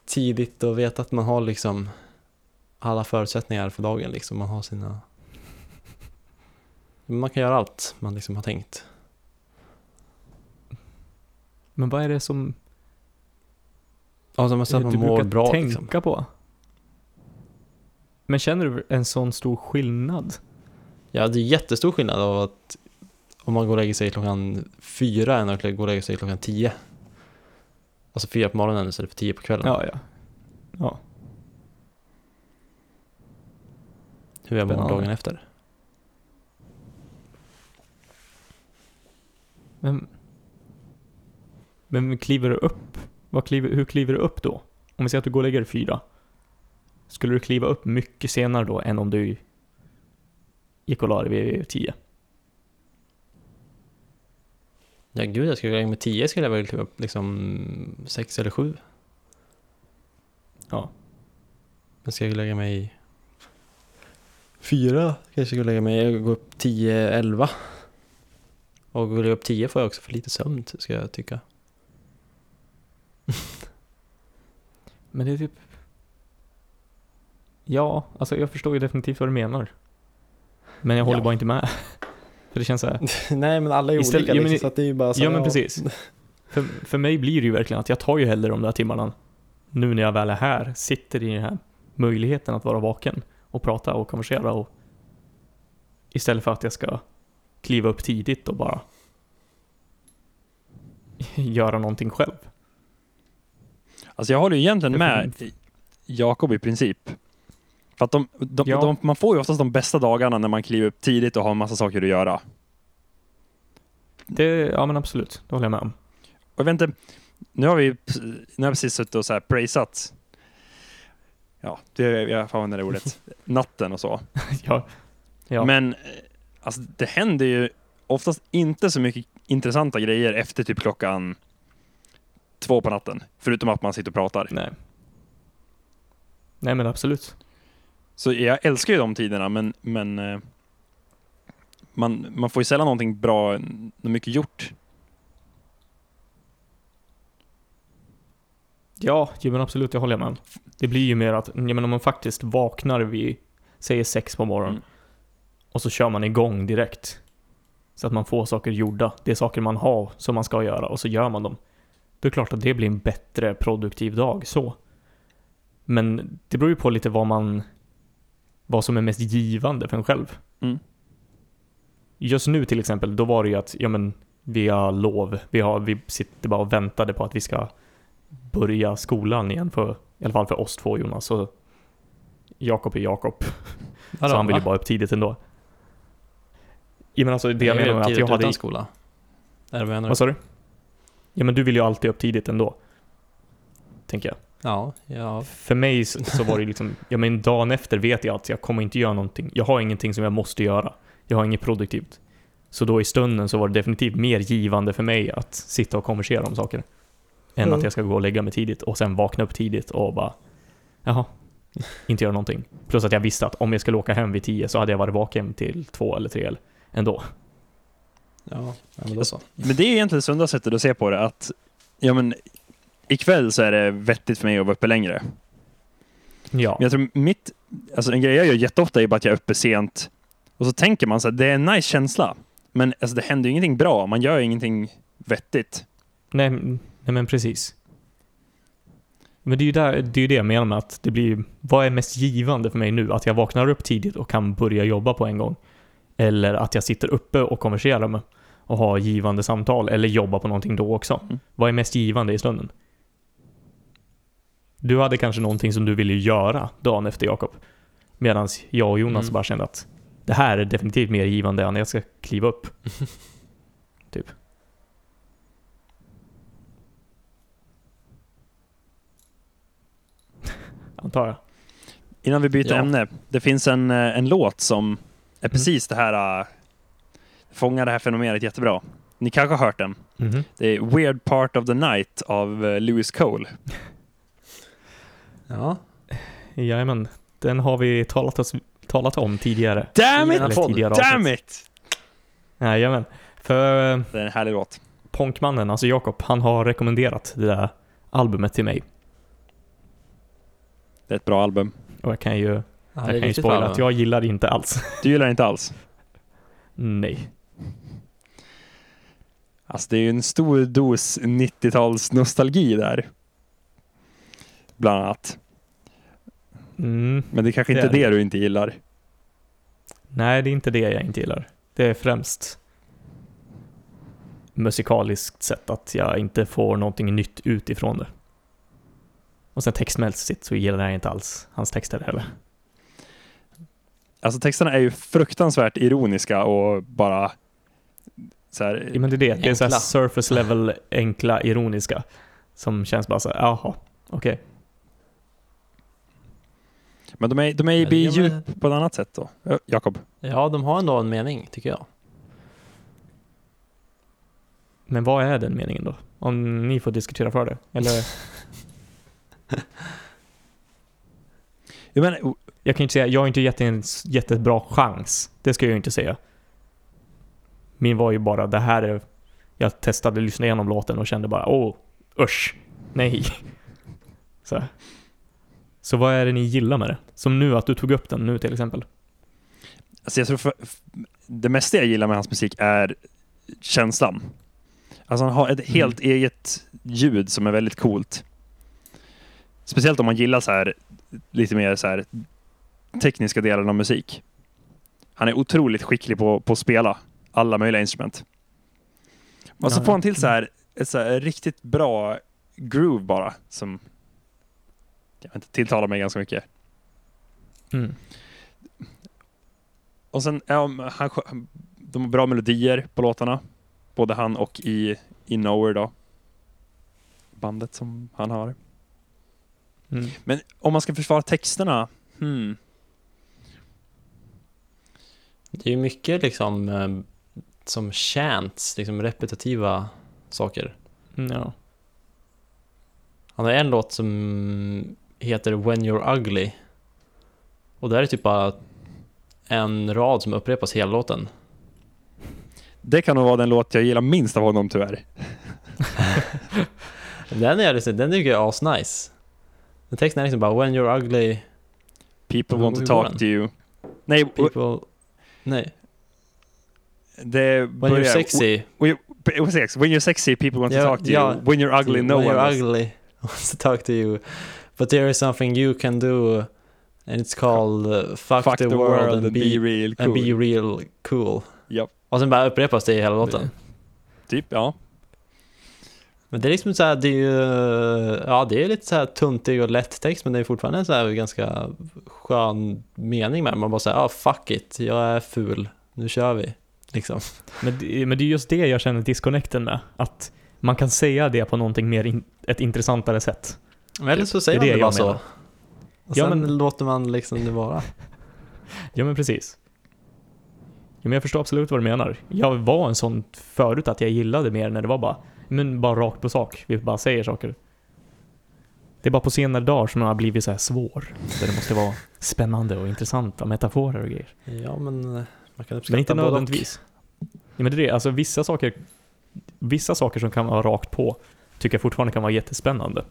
tidigt och veta att man har liksom alla förutsättningar för dagen liksom. Man har sina... Man kan göra allt man liksom har tänkt. Men vad är det som Man, så att du man mår bra tänka liksom. på? Men känner du en sån stor skillnad? Ja, det är jättestor skillnad av att om man går och lägger sig klockan fyra än att gå och lägga sig klockan tio. Alltså fyra på morgonen istället för tio på kvällen. Ja, ja. Ja. Hur är Spännande. dagen efter? Men, men kliver du upp? Kliver, hur kliver du upp då? Om vi säger att du går och lägger dig fyra. Skulle du kliva upp mycket senare då än om du gick och la dig vid tio? Ja gud, jag skulle lägga mig tio skulle jag väl kliva upp liksom sex eller sju. Ja. Men ska jag lägga mig fyra? Kanske ska jag lägga mig, jag går upp tio, elva. Och går jag upp tio får jag också för lite sömn ska jag tycka. Men det är typ... Ja, alltså jag förstår ju definitivt vad du menar. Men jag håller Ja. bara inte med. För det känns så här. Nej men alla är Istället- olika ja, men- liksom, så att det är ju bara så Ja men precis. För, för mig blir det ju verkligen att jag tar ju hellre de där timmarna nu när jag väl är här, sitter i den här möjligheten att vara vaken och prata och konversera och istället för att jag ska kliva upp tidigt och bara göra någonting själv. Alltså jag håller ju egentligen med Jakob i princip. För att de, de, Ja. de, man får ju oftast de bästa dagarna när man kliver upp tidigt och har en massa saker att göra. Det, ja men absolut, det håller jag med om. Och jag vet inte, nu har vi nu har vi precis suttit och så här praisat, ja, det, jag får använda det ordet, natten och så. ja, ja. Men eh, alltså, det händer ju oftast inte så mycket intressanta grejer efter typ klockan två på natten. Förutom att man sitter och pratar. Nej. Nej men absolut. Så jag älskar ju de tiderna, men, men eh, man, man får ju sällan någonting bra, n- mycket gjort. Ja, jo, men absolut, jag håller med. Det blir ju mer att, ja, men om man faktiskt vaknar vid, säger sex på morgonen, Mm. och så kör man igång direkt. Så att man får saker gjorda. Det är saker man har som man ska göra, och så gör man dem. Då är det klart att det blir en bättre produktiv dag, så. Men det beror ju på lite vad man, vad som är mest givande för en själv. Mm. Just nu till exempel, då var det ju att, ja men, vi har lov, vi, har, vi sitter bara och väntade på att vi ska börja skolan igen för, i alla fall för oss två Jonas. Så Jakob är Jakob, så han vill ju bara upp tidigt ändå. Ja men alltså det jag menar med att jag hade... skola. Är det jag? Vad sa du? Ja men du vill ju alltid upp tidigt ändå. Tänker jag. Ja, ja. För mig så så var det liksom, ja men dagen efter vet jag att jag kommer inte göra någonting. Jag har ingenting som jag måste göra. Jag har inget produktivt. Så då i stunden så var det definitivt mer givande för mig att sitta och konversera om saker. Än Mm. att jag ska gå och lägga mig tidigt och sen vakna upp tidigt och bara, jaha, inte göra någonting. Plus att jag visste att om jag skulle åka hem vid tio så hade jag varit vaken till två eller tre ändå. Ja, men då så. Men det är egentligen sunda sättet att se på det, att ja, men, ikväll så är det vettigt för mig att vara uppe längre. Ja. Men jag tror mitt, alltså en grej jag gör jätteofta är bara att jag är uppe sent och så tänker man så här, det är en nice känsla. Men alltså, det händer ju ingenting bra, man gör ingenting vettigt. Nej, nej men precis. Men det är ju där, det, är det jag menar med att det blir, vad är mest givande för mig nu? Att jag vaknar upp tidigt och kan börja jobba på en gång? Eller att jag sitter uppe och konverserar med och har givande samtal, eller jobbar på någonting då också? Mm. Vad är mest givande i stunden? Du hade kanske någonting som du ville göra dagen efter Jakob. Medan jag och Jonas Mm. bara kände att det här är definitivt mer givande än jag ska kliva upp. typ. Antar jag. Innan vi byter Ja. ämne, det finns en, eh, en låt som är precis det här, uh, fångar det här fenomenet jättebra. Ni kanske har hört den. Det är Weird Part of the Night av eh, Lewis Cole. Ja. Jajamän, den har vi talat, oss, talat om tidigare. Damn it! tidigare Damn avsnitt. it! Jajamän. För eh, Det är en härlig låt. Ponkmannen, alltså Jakob, han har rekommenderat det där albumet till mig. Det är ett bra album. Och jag kan ju, ja jag kan ju spoila att jag gillar det inte alls. Du gillar det inte alls? Nej. Alltså det är ju en stor dos 90-tals nostalgi där. Bland annat. Mm. Men det är kanske Det inte är det du inte gillar. Nej, det är inte det jag inte gillar. Det är främst musikaliskt sett att jag inte får någonting nytt utifrån det. Och sen textmässigt så gillar jag inte alls hans texter heller. Alltså texterna är ju fruktansvärt ironiska och bara så här, Ja, men det är det, det är så surface level, enkla, ironiska. Som känns bara så här, jaha, okej. Men de är, de är ju Ja, blir men- djup på ett annat sätt då. Ja, Jakob? Ja, de har ändå en mening, tycker jag. Men vad är den meningen då? Om ni får diskutera för det? Eller, Jag menar, jag kan ju inte säga, jag har inte gett en jättebra chans. Det ska jag ju inte säga. Min var ju bara, det här är... Jag testade, lyssnade igenom låten och kände bara, åh, usch, nej. Så, så vad är det ni gillar med det? Som nu, att du tog upp den nu till exempel. alltså jag tror för, det mesta jag gillar med hans musik är känslan. Alltså han har ett helt eget ljud som är väldigt coolt. Speciellt om man gillar så här lite mer så här tekniska delar av musik. Han är otroligt skicklig på, på att spela alla möjliga instrument. Och så får han till så här ett så här riktigt bra groove bara som jag inte, tilltalar mig ganska mycket. Mm. Och sen, ja, han, de har bra melodier på låtarna. Både han och i, i Nowhere då. Bandet som han har. Mm. Men om man ska försvara texterna, hmm. Det är ju mycket liksom eh, som chants, liksom repetitiva saker. Mm, Ja. Han har en låt som heter When You're Ugly. Och där är typ bara en rad som upprepas hela låten. Det kan nog vara den låt jag gillar minst av honom tyvärr. Den, är, den tycker jag är asnice. Den texten är liksom bara When You're Ugly, People want to talk to you. Nej, people... Nej. Det When börjar... you're sexy. When you- what's next? When you're sexy, people want to Ja, talk to ja. you. When you're ugly, no When one you're wants. ugly wants to talk to you. But there is something you can do and it's called uh, fuck, Fuck the, world, and, be, real cool. and be real cool. Japp. Och sen bara upprepas det i hela låten. Typ, ja. Men det är liksom så här, det är ju, ja det är lite så här tuntig och lätt text men det är fortfarande en så här ganska skön mening med. Man bara säger, ah fuck it, jag är ful, nu kör vi. Liksom. Men, det, men det är just det jag känner disconnecten med. Att man kan säga det på någonting mer, in, ett intressantare sätt. Eller så säger Det man det bara så. Och Ja, sen men- låter man liksom det vara. Ja men precis. Ja, men jag förstår absolut vad du menar. Jag var en sån förut att jag gillade mer när det var bara, men bara rakt på sak. Vi bara säger saker. Det är bara på senare dagar som jag har blivit så här svår. Där det måste vara spännande och intressanta metaforer och grejer. Ja men eh, man kan uppskatta Men inte nödvändigtvis. Ja, men det är det. Alltså vissa saker, vissa saker som kan vara rakt på tycker jag fortfarande kan vara jättespännande.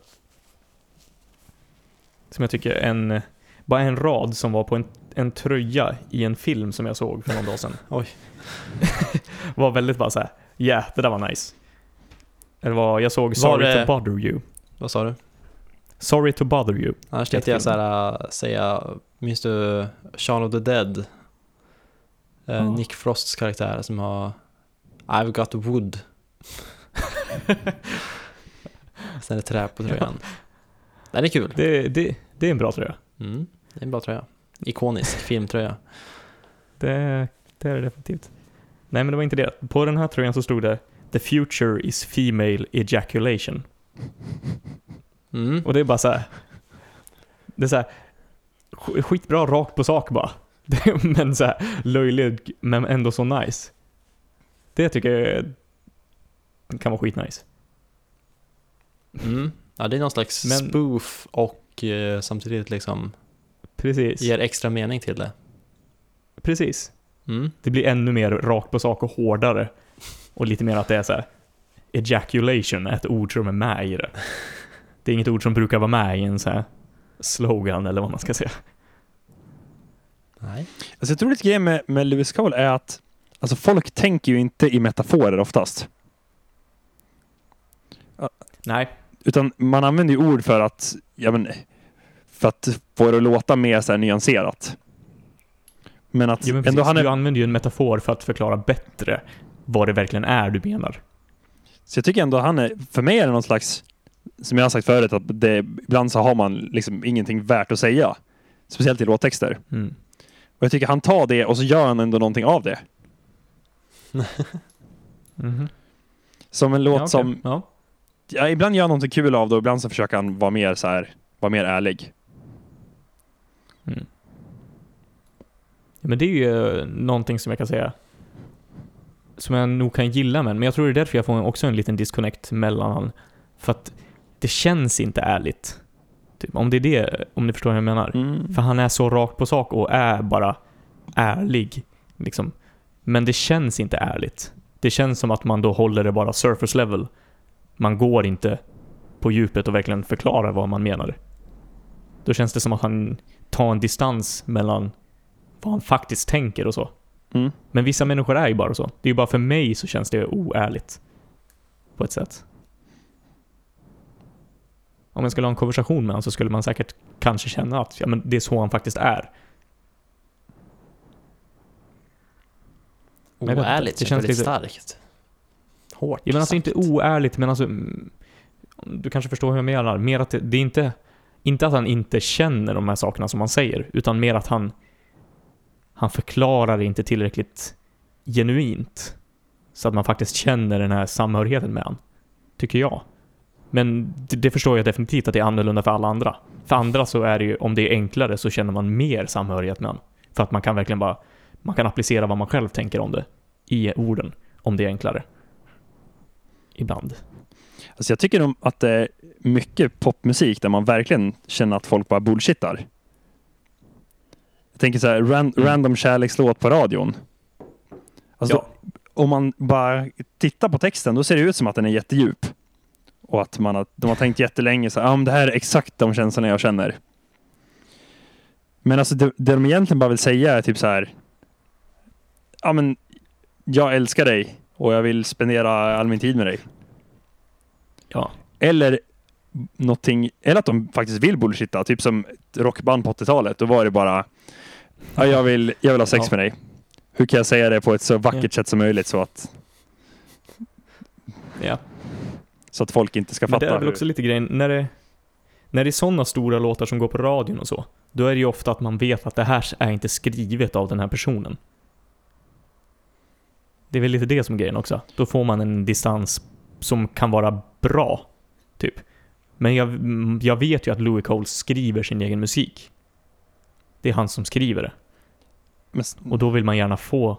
Som jag tycker en, bara en rad som var på en, en tröja i en film som jag såg för någon dag sedan. Oj. var väldigt bara så här, yeah, det där var nice. Det var, jag såg Sorry det- to bother you. Vad sa du? Sorry to bother you. Annars tänkte jag så här, äh, säga, minns du Shaun of the Dead? Ja. Nick Frosts karaktär som har I've got wood. Sen är det trä på tröjan. Den är kul. Det, det, det är en bra tröja. Mm, det är en bra tröja. Ikonisk filmtröja. Det, det är det definitivt. Nej, men det var inte det. På den här tröjan så stod det The future is female ejaculation. Mm. Och det är bara så här. Det är så här. sk- Skitbra rakt på sak bara. Men så här löjlig, men ändå så nice. Det tycker jag kan vara skitnice. Mm. Ja, det är någon slags Men- spoof och eh, samtidigt liksom Precis. ger extra mening till det. Precis. Mm. Det blir ännu mer rakt på sak och hårdare. Och lite mer att det är så här. Ejaculation är ett ord som är med i det. Det är inget ord som brukar vara med i en så här slogan eller vad man ska säga. Nej. Alltså jag tror lite grejen med, med Lewis Cole är att alltså folk tänker ju inte i metaforer oftast. Nej. Utan man använder ju ord för att, ja men, för att få det att låta mer så här nyanserat. Men att Jo, men ändå han är, Du använder ju en metafor för att förklara bättre vad det verkligen är du menar. Så jag tycker ändå han är, för mig är det någon slags, som jag har sagt förut, att det, ibland så har man liksom ingenting värt att säga. Speciellt i låttexter. Mm. Och jag tycker han tar det och så gör han ändå någonting av det. Mhm. Som en låt ja, okej. som, Ja. ja, ibland gör han någonting kul av det och ibland så försöker han vara mer så här, vara mer ärlig. Mm. Men det är ju eh, någonting som jag kan säga som jag nog kan gilla med men jag tror det är därför jag får också en liten disconnect mellan han. För att det känns inte ärligt. Typ, om det är det, om ni förstår vad jag menar. Mm. För han är så rakt på sak och är bara ärlig. Liksom. Men det känns inte ärligt. Det känns som att man då håller det bara surface level. Man går inte på djupet och verkligen förklarar vad man menar. Då känns det som att han tar en distans mellan vad han faktiskt tänker och så. Mm. Men vissa människor är ju bara så. Det är ju bara för mig så känns det oärligt. På ett sätt. Om jag skulle ha en konversation med honom så skulle man säkert kanske känna att ja, men det är så han faktiskt är. Oärligt det känns väldigt lite- starkt. Hårt Ja, men alltså sagt. inte oärligt, men alltså... mm, Du kanske förstår hur jag menar. Mer att det, det är inte... Inte att han inte känner de här sakerna som han säger, utan mer att han... Han förklarar det inte tillräckligt genuint. Så att man faktiskt känner den här samhörigheten med han. Tycker jag. Men det, det förstår jag definitivt att det är annorlunda för alla andra. För andra så är det ju, om det är enklare så känner man mer samhörighet med han. För att man kan verkligen bara... Man kan applicera vad man själv tänker om det i orden, om det är enklare. Ibland. Alltså jag tycker att det är mycket popmusik där man verkligen känner att folk bara bullshittar. Jag tänker så här, ran, Mm. random kärlekslåt på radion. Alltså Ja. då, om man bara tittar på texten, då ser det ut som att den är jättedjup. Och att man har, de har tänkt jättelänge så här, ah, men det här är exakt de känslorna jag känner. Men alltså det, det de egentligen bara vill säga är typ så här, ja men jag älskar dig och jag vill spendera all min tid med dig. Ja. Eller någonting, eller att de faktiskt vill bullshitta, typ som ett rockband på 80-talet. Då var det bara, ja, jag, vill, jag vill ha sex Ja. med dig. Hur kan jag säga det på ett så vackert Ja. sätt som möjligt så att, Ja. Så att folk inte ska Men fatta. det är väl hur- också lite grejen, när det, när det är sådana stora låtar som går på radion och så, då är det ju ofta att man vet att det här är inte skrivet av den här personen. Det är väl lite det som är grejen också. Då får man en distans som kan vara bra, typ. Men jag, jag vet ju att Louis Cole skriver sin egen musik. Det är han som skriver det. Men, Och då vill man gärna få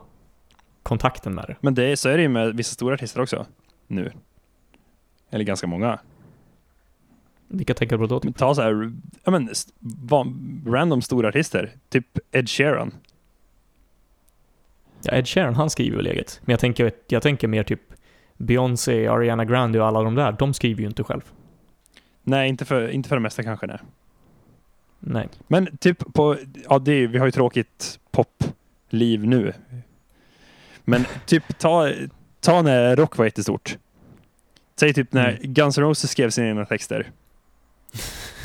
kontakten med det. men det är, så är det ju med vissa stora artister också. Nu. Eller ganska många. Vilka tänker du på då? Typ? ta så här, ja men, random stora artister. Typ Ed Sheeran. Ja, Ed Sheeran, han skriver väl eget. Men jag tänker, jag tänker mer typ Beyoncé, Ariana Grande och alla de där, de skriver ju inte själv. Nej, inte för, inte för det mesta kanske. Nej. Nej. Men typ på, ja det är, vi har ju tråkigt popliv nu. Men typ ta, ta när rock var jättestort. Säg typ när Mm. Guns N' Roses skrev sina egna texter.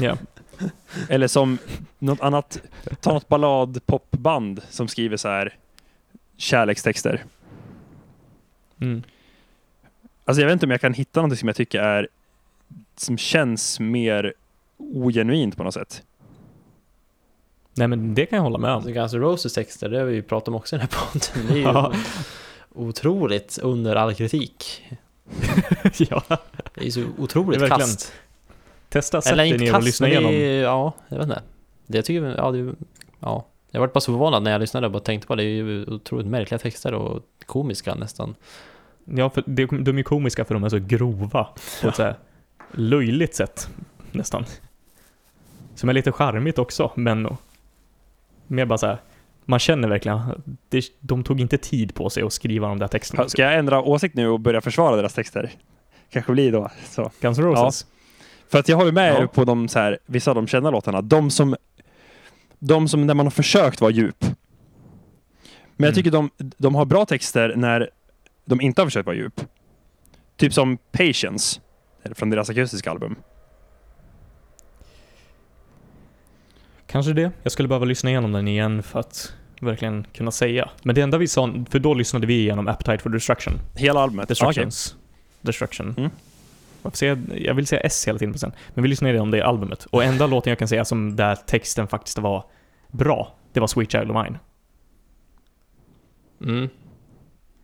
Ja. Eller som något annat, ta något ballad-popband som skriver så här kärlekstexter. Mm. Alltså jag vet inte om jag kan hitta någonting som jag tycker är som känns mer ogenuint på något sätt. Nej men det kan jag hålla med om. Alltså Guns N' Roses texter, det har vi ju pratat om också i den här podden. Det är ju Ja. otroligt under all kritik. ja. Det är ju så otroligt Det är kast. Testa, sätt dig ner och lyssna igenom. är, ja, jag vet inte. Det jag tycker, ja, det, ja. Jag var bara så förvånad när jag lyssnade och bara tänkte på det. Det är ju otroligt märkliga texter och komiska nästan. Ja, för det, de är ju komiska för de är så grova. På ett så här löjligt sätt, nästan. Som är lite charmigt också, men mer bara så här. Man känner verkligen, det, de tog inte tid på sig att skriva de där texterna. Ska jag ändra åsikt nu och börja försvara deras texter? Kanske blir då så. Guns N' Roses? För att jag har ju med Ja. på de så här, vissa av de kända låtarna. De som, de som när man har försökt vara djup. Men jag Mm. tycker de, de har bra texter när de inte har försökt vara djup. Typ som Patience, från deras akustiska album. Kanske det. Jag skulle behöva lyssna igenom den igen för att verkligen kunna säga. Men det enda vi sa, för då lyssnade vi igenom Appetite for Destruction. Hela albumet. Ah, okej. Destructions. Destruction. Mm. Säger jag, vill säga S hela tiden på sen. Men vi lyssnade om det albumet. Och enda låten jag kan säga som där texten faktiskt var bra, det var Sweet Child of Mine. Mm.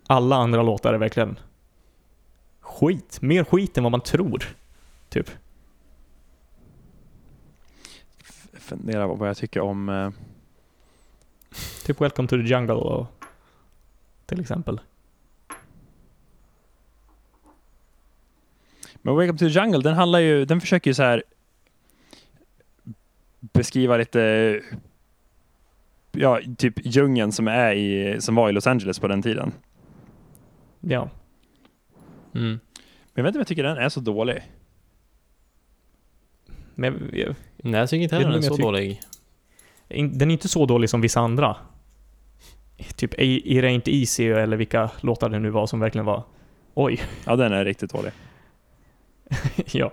Alla andra låtar är verkligen skit. Mer skit än vad man tror. Typ. Fundera på vad jag tycker om... eh, Typ Welcome to the Jungle och till exempel. Men Welcome to the Jungle, den handlar ju, den försöker ju så här beskriva lite, ja, typ djungeln som är i, som var i Los Angeles på den tiden. Ja. Mm. Men jag vet inte om jag tycker den är så dålig. Men jag, Nej, jag tycker inte heller den är så jag dålig. Den är inte så dålig som vissa andra. Typ I- It Ain't Easy eller vilka låtar det nu var som verkligen var Oj, Ja, den är riktigt dålig. ja.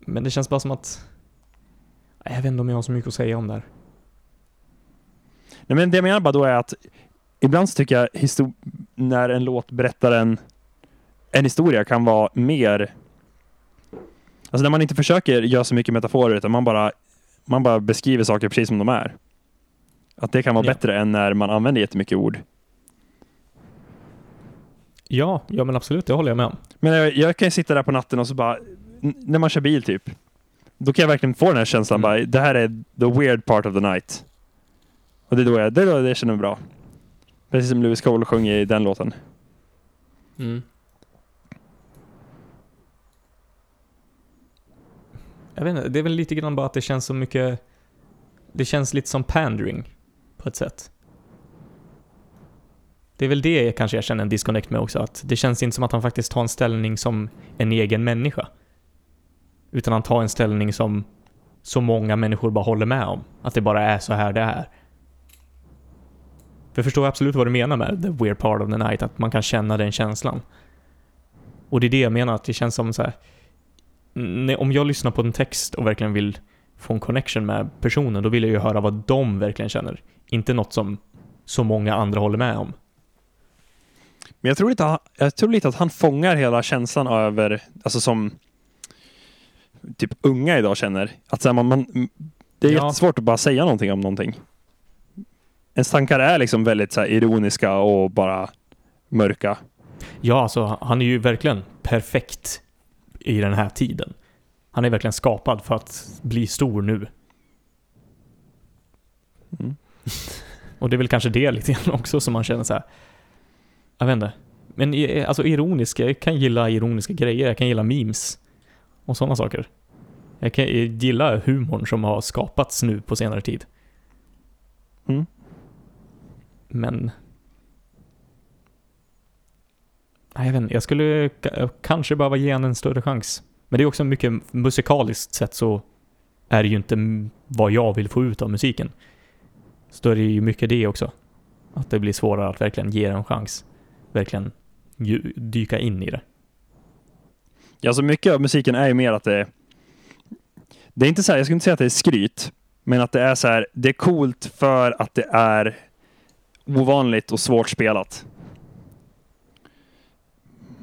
Men det känns bara som att... Jag vet inte om jag har så mycket att säga om det här. Nej, men det jag menar bara då är att ibland så tycker jag när en låt berättar en, en historia kan vara mer... Alltså när man inte försöker göra så mycket metaforer utan man bara, man bara beskriver saker precis som de är. Att det kan vara Ja. bättre än när man använder jättemycket ord. Ja, ja men absolut, det håller jag med om. Men jag, jag kan ju sitta där på natten och så bara, när man kör bil typ, då kan jag verkligen få den här känslan Mm. bara, det här är the weird part of the night. Och det är då jag, det är då jag känner mig bra. Precis som Lewis Cole sjöng i den låten. Mm. Jag vet inte, det är väl lite grann bara att det känns så mycket... Det känns lite som pandering på ett sätt. Det är väl det kanske jag känner en disconnect med också, att det känns inte som att han faktiskt tar en ställning som en egen människa. Utan han tar en ställning som så många människor bara håller med om. Att det bara är så här det är. För jag förstår absolut vad du menar med the weird part of the night, att man kan känna den känslan. Och det är det jag menar, att det känns som så här. Nej, om jag lyssnar på en text och verkligen vill få en connection med personen, då vill jag ju höra vad de verkligen känner. Inte något som så många andra håller med om. Men jag tror, lite, att jag tror lite att han fångar hela känslan över, alltså som typ unga idag känner. Att man, man, det är Ja. jättesvårt att bara säga någonting om någonting. Ens tankar är liksom väldigt så ironiska och bara mörka. Ja, alltså han är ju verkligen perfekt i den här tiden. Han är verkligen skapad för att bli stor nu. Mm. Och det är väl kanske det lite grann också som man känner så här. Jag vet inte. Men alltså ironiska, jag kan gilla ironiska grejer, jag kan gilla memes. Och sådana saker. Jag kan gilla humorn som har skapats nu på senare tid. Mm. Men... Nej, jag, vet inte, jag skulle eh, kanske behöva ge henne en större chans. Men det är också mycket musikaliskt sett så är det ju inte vad jag vill få ut av musiken. Så då är det ju mycket det också. Att det blir svårare att verkligen ge den en chans. Verkligen dyka in i det. Ja, så mycket av musiken är ju mer att det är... Det är inte så här, jag skulle inte säga att det är skryt, men att det är så här, det är coolt för att det är ovanligt och svårt spelat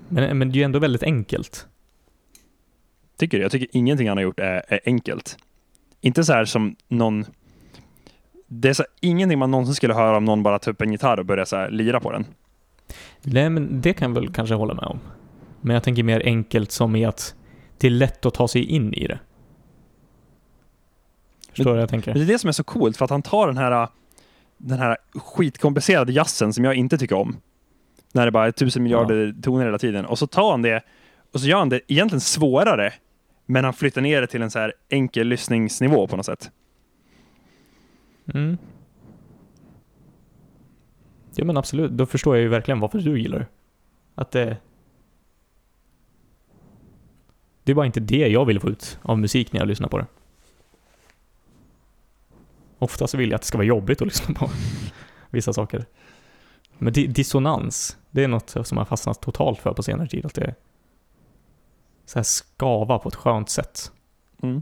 men det är ju ändå väldigt enkelt. Tycker du? Jag tycker ingenting han har gjort är, är enkelt. Inte så här som någon... Det är så här, ingenting man någonsin skulle höra om någon bara tar upp en gitarr och börjar så här lira på den. Nej, men det kan jag väl kanske hålla med om. Men jag tänker mer enkelt som i att det är lätt att ta sig in i det. Förstår du vad jag Men tänker? det är det som är så coolt, för att han tar den här, den här skitkomplicerade jazzen som jag inte tycker om. När det bara är tusen miljarder toner hela tiden. Och så tar han det och så gör han det egentligen svårare, men han flyttar ner det till en så här enkel lyssningsnivå på något sätt. Mm. Ja men absolut, då förstår jag ju verkligen varför du gillar det. Att det... Det är bara inte det jag vill få ut av musik när jag lyssnar på det. Ofta så vill jag att det ska vara jobbigt att lyssna på vissa saker. Men di- dissonans, det är något som jag fastnat totalt för på senare tid. Att det så här skava på ett skönt sätt. Mm.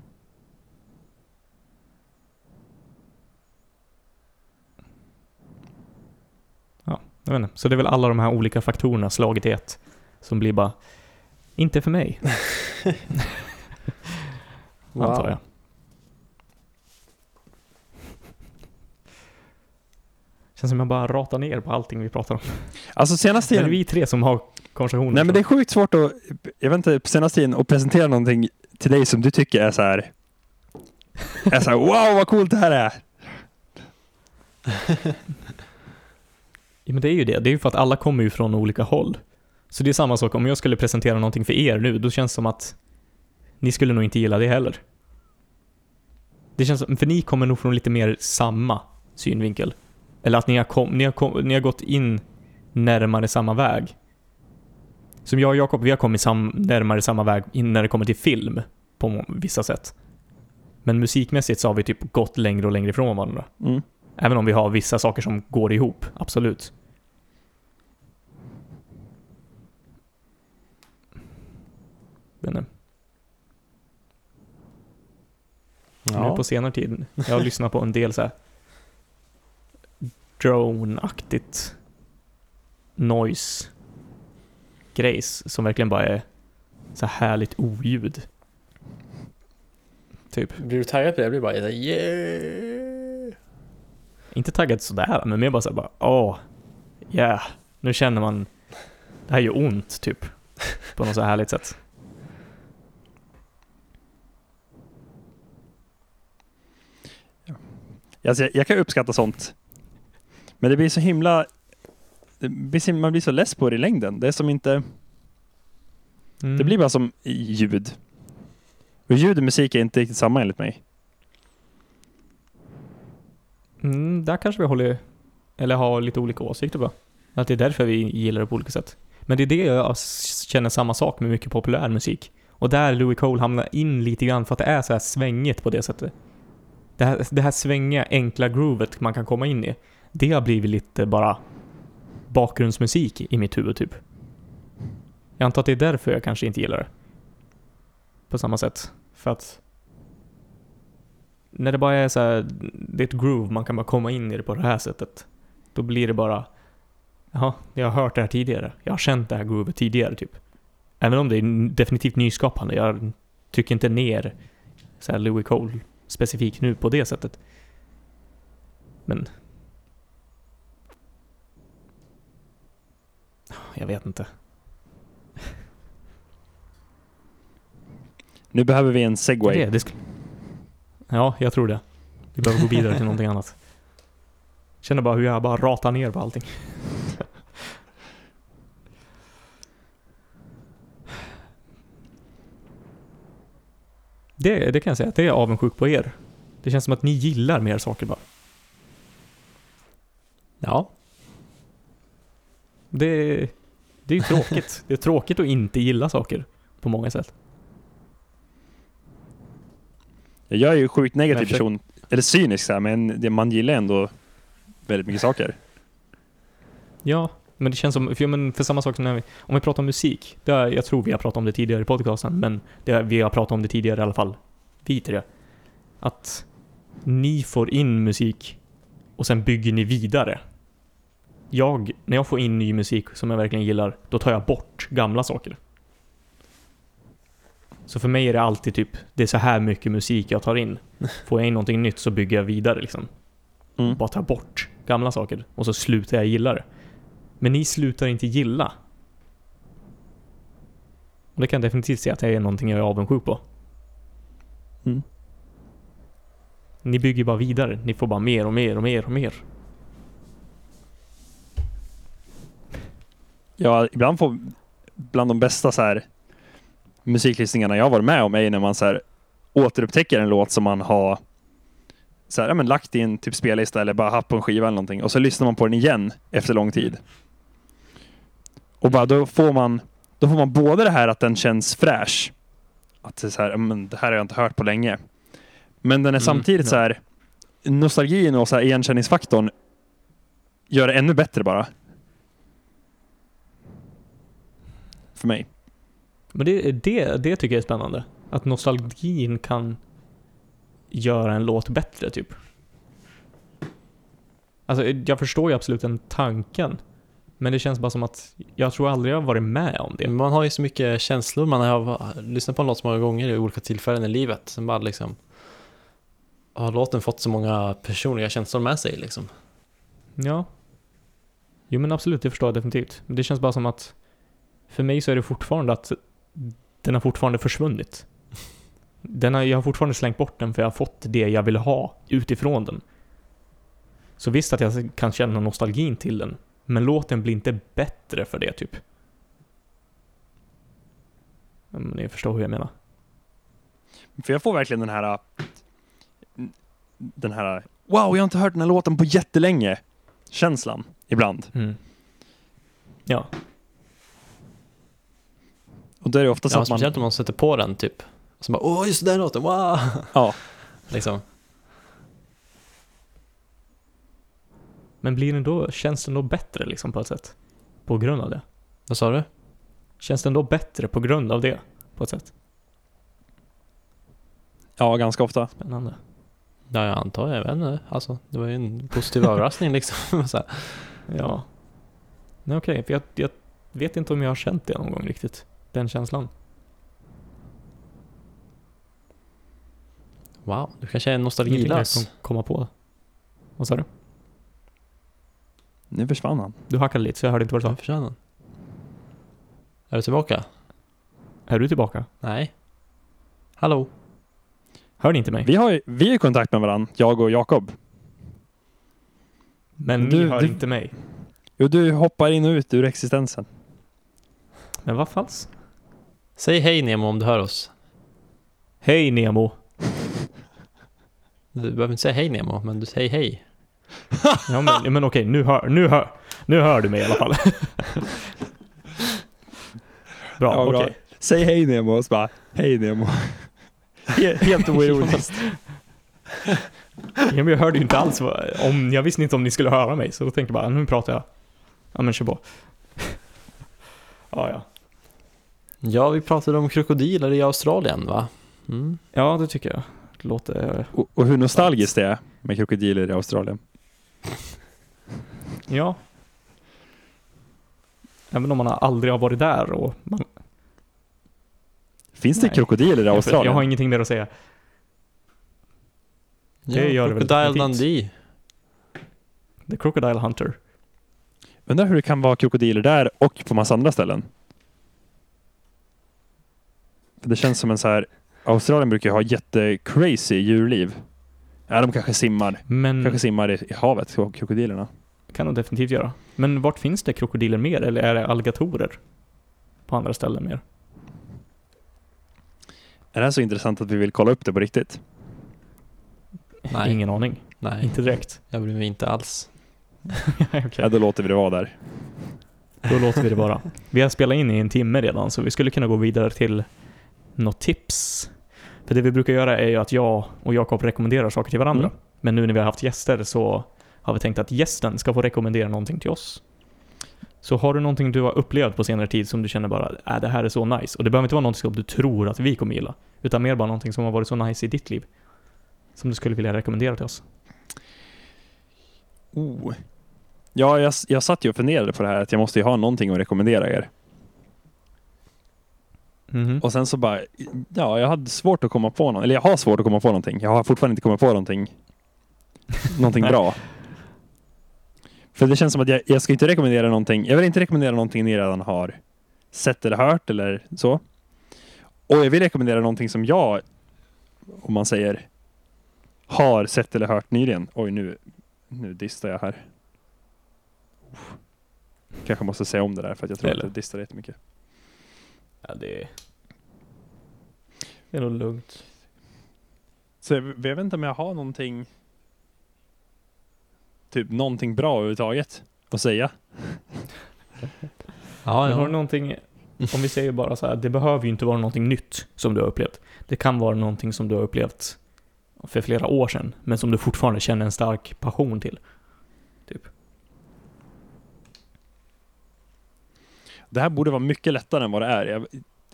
Jag vet inte. Så det är väl alla de här olika faktorerna slaget i ett som blir bara, inte för mig, antar jag. Känns som jag bara ratar ner på allting vi pratar om. Alltså senaste Det är tiden, vi tre som har konversationer. nej men det är sjukt svårt att, jag vet inte, på senaste tiden att presentera någonting till dig som du tycker är så här. Är så här, wow vad coolt det här är. Ja, men det är ju det. Det är ju för att alla kommer ju från olika håll. Så det är samma sak, om jag skulle presentera någonting för er nu, då känns det som att ni skulle nog inte gilla det heller. Det känns som, för ni kommer nog från lite mer samma synvinkel. Eller att ni har, kom, ni har, kom, ni har gått in närmare samma väg. Som jag och Jakob, vi har kommit sam, närmare samma väg in när det kommer till film, på vissa sätt. Men musikmässigt så har vi typ gått längre och längre ifrån varandra. Mm. Även om vi har vissa saker som går ihop, absolut. Men, eh, nu Ja. på senare tid, jag har lyssnat på en del så här drone-aktigt noise grejs som verkligen bara är så här härligt oljud. Typ. Blir du taggad på det? Jag blir bara så här, yeah! Inte taggad sådär, men mer bara såhär bara åh, yeah, nu känner man det här gör ont typ. På något så här härligt sätt. Alltså, jag, jag kan uppskatta sånt. Men det blir så himla... Blir, så- man blir så less på det i längden. Det är som inte... Mm. Det blir bara som ljud. Och ljud och musik är inte riktigt samma enligt mig. Mm, där kanske vi håller, eller har lite olika åsikter på. Att det är därför vi gillar det på olika sätt. Men det är det jag känner samma sak med mycket populär musik. Och där Louis Cole hamnar in lite grann för att det är så här svängigt på det sättet. Det här, det här svängiga, enkla groovet man kan komma in i. Det har blivit lite bara bakgrundsmusik i mitt huvud typ. Jag antar att det är därför jag kanske inte gillar det. På samma sätt. För att när det bara är så här, det är ett groove, man kan bara komma in i det på det här sättet. Då blir det bara, jaha, jag har hört det här tidigare. Jag har känt det här groovet tidigare typ. Även om det är definitivt nyskapande. Jag tycker inte ner så här Louis Cole specifikt nu på det sättet. Men... Jag vet inte. Nu behöver vi en segway. Det, det ja, jag tror det. Vi behöver gå vidare till någonting annat. Känner bara hur jag bara ratar ner på allting. Det, det kan jag säga, det är jag avundsjuk på er. Det känns som att ni gillar mer saker bara. Ja. Det, det är ju tråkigt. Det är tråkigt att inte gilla saker på många sätt. Jag är ju sjukt negativ försöker- person. Eller cynisk så här, men det, man gillar ändå väldigt mycket saker. Ja, men det känns som, för, men för samma sak som när vi, om vi pratar om musik, det är, jag tror vi har pratat om det tidigare i podcasten, men är- vi har pratat om det tidigare i alla fall, vi tre. Att ni får in musik och sen bygger ni vidare. Jag, när jag får in ny musik som jag verkligen gillar, då tar jag bort gamla saker. Så för mig är det alltid typ, det är så här mycket musik jag tar in. Får jag in någonting nytt så bygger jag vidare liksom Mm. bara ta bort gamla saker och så slutar jag gilla det. Men ni slutar inte gilla. Och det kan jag definitivt säga att det är någonting jag är avundsjuk på. Mm. Ni bygger bara vidare. Ni får bara mer och mer och mer och mer. Ja, ibland får bland de bästa så här musiklyssningarna jag varit med om är när man så här återupptäcker en låt som man har så här, ja, men lagt i en typ spellista eller bara haft på en skiva eller någonting och så lyssnar man på den igen efter lång tid. Och bara då får man då får man både det här att den känns fräsch. Att det är så här, men det här har jag inte hört på länge. Men den är Mm, samtidigt ja. så här nostalgin och så här igenkänningsfaktorn gör det ännu bättre bara. För mig. Men det, det, det tycker jag är spännande. Att nostalgin kan göra en låt bättre, typ. Alltså, jag förstår ju absolut den tanken. Men det känns bara som att jag tror aldrig jag har varit med om det. Man har ju så mycket känslor, man har lyssnat på en låt så många gånger i olika tillfällen i livet. Sen bara liksom har låten fått så många personliga känslor med sig liksom. Ja. Jo men absolut, det förstår jag definitivt. Men det känns bara som att för mig så är det fortfarande att den har fortfarande försvunnit. Den har, jag har fortfarande slängt bort den för jag har fått det jag ville ha utifrån den. Så visst att jag kan känna nostalgin till den, men låten blir inte bättre för det typ. Men ni förstår hur jag menar. För jag får verkligen den här... Den här... Wow, jag har inte hört den här låten på jättelänge. Känslan, ibland. Mm. Ja. Och då är det ofta så Ja, att man... speciellt om man sätter på den typ. Och så bara åh just den låten, wow! Ja. liksom. Men blir den då, känns den då bättre liksom på ett sätt? På grund av det? Vad sa du? Känns den då bättre på grund av det? På ett sätt? Ja, ganska ofta. Spännande. Ja, jag antar, jag vet inte. Alltså, det var ju en positiv överraskning liksom. så här. Ja. Nej okej, för jag, jag vet inte om jag har känt det någon gång riktigt. Den känslan. Wow, du kanske är Ingenting jag kan komma på. Vad sa du? Nu försvann han. Du hackade lite så jag hörde inte vad du sa. Försvann den? Är du tillbaka? Är du tillbaka? Nej. Hallå? Hör ni inte mig? Vi har ju vi är i kontakt med varandra, jag och Jakob. Men Du- ni hör du- inte mig. Jo, du hoppar in och ut ur existensen. Men vad falskt? Säg hej Nemo om du hör oss. Hej Nemo! Du behöver inte säga hej Nemo, men du säger hej. Ja men, men okej, nu hör, nu hör, nu hör du mig i alla fall. bra, Ja, bra. okej. Säg hej Nemo och så bara, hej Nemo. He- Helt oironiskt. Ja, men jag hörde ju inte alls vad, om, jag visste inte om ni skulle höra mig, så då tänkte jag bara, nu pratar jag. Ja men kör på. ja, ja. Ja, vi pratade om krokodiler i Australien va? Mm. Ja, det tycker jag. Det låter... Och, och hur nostalgiskt det är med krokodiler i Australien. Ja. Även om man aldrig har varit där och man, Finns det Nej. krokodiler i Australien? jag har ingenting mer att säga. Det gör det väl Crocodile. Dundee. The Crocodile Hunter. Undrar hur det kan vara krokodiler där och på massa andra ställen. Det känns som en så här... Australien brukar ju ha jättecrazy djurliv. Ja, de kanske simmar. Men Kanske simmar i, i havet, krokodilerna. kan de definitivt göra. Men vart finns det krokodiler mer? Eller är det alligatorer? På andra ställen mer? Är det här så intressant att vi vill kolla upp det på riktigt? Nej. Ingen aning. Nej, Inte direkt. jag bryr mig inte alls. Okej. Ja, då låter vi det vara där. Då låter vi det vara. Vi har spelat in i en timme redan, så vi skulle kunna gå vidare till något tips. För det vi brukar göra är ju att jag och Jakob rekommenderar saker till varandra. Mm. Men nu när vi har haft gäster så har vi tänkt att gästen ska få rekommendera någonting till oss. Så har du någonting du har upplevt på senare tid som du känner bara, äh, det här är så nice. Och det behöver inte vara någonting som du tror att vi kommer gilla. Utan mer bara någonting som har varit så nice i ditt liv. Som du skulle vilja rekommendera till oss. Oh. Ja, jag, jag satt ju och funderade på det här att jag måste ju ha någonting att rekommendera er. Mhm. Och sen så bara, ja, jag hade svårt att komma på något, eller jag har svårt att komma på någonting. Jag har fortfarande inte kommit på någonting, någonting bra. För det känns som att jag, jag ska inte rekommendera någonting, jag vill inte rekommendera någonting ni redan har sett eller hört eller så. Och jag vill rekommendera någonting som jag, om man säger, har sett eller hört nyligen. Oj, nu, nu distar jag här. Kanske måste säga om det där för att jag tror Eller- att jag distar jättemycket. Ja, det är... Det är nog lugnt. Så jag, jag vet inte om jag har någonting Typ någonting bra överhuvudtaget att säga. Ja, Men har någonting, om vi säger bara så här, det behöver ju inte vara någonting nytt som du har upplevt. Det kan vara någonting som du har upplevt för flera år sedan, men som du fortfarande känner en stark passion till. Det här borde vara mycket lättare än vad det är. Jag,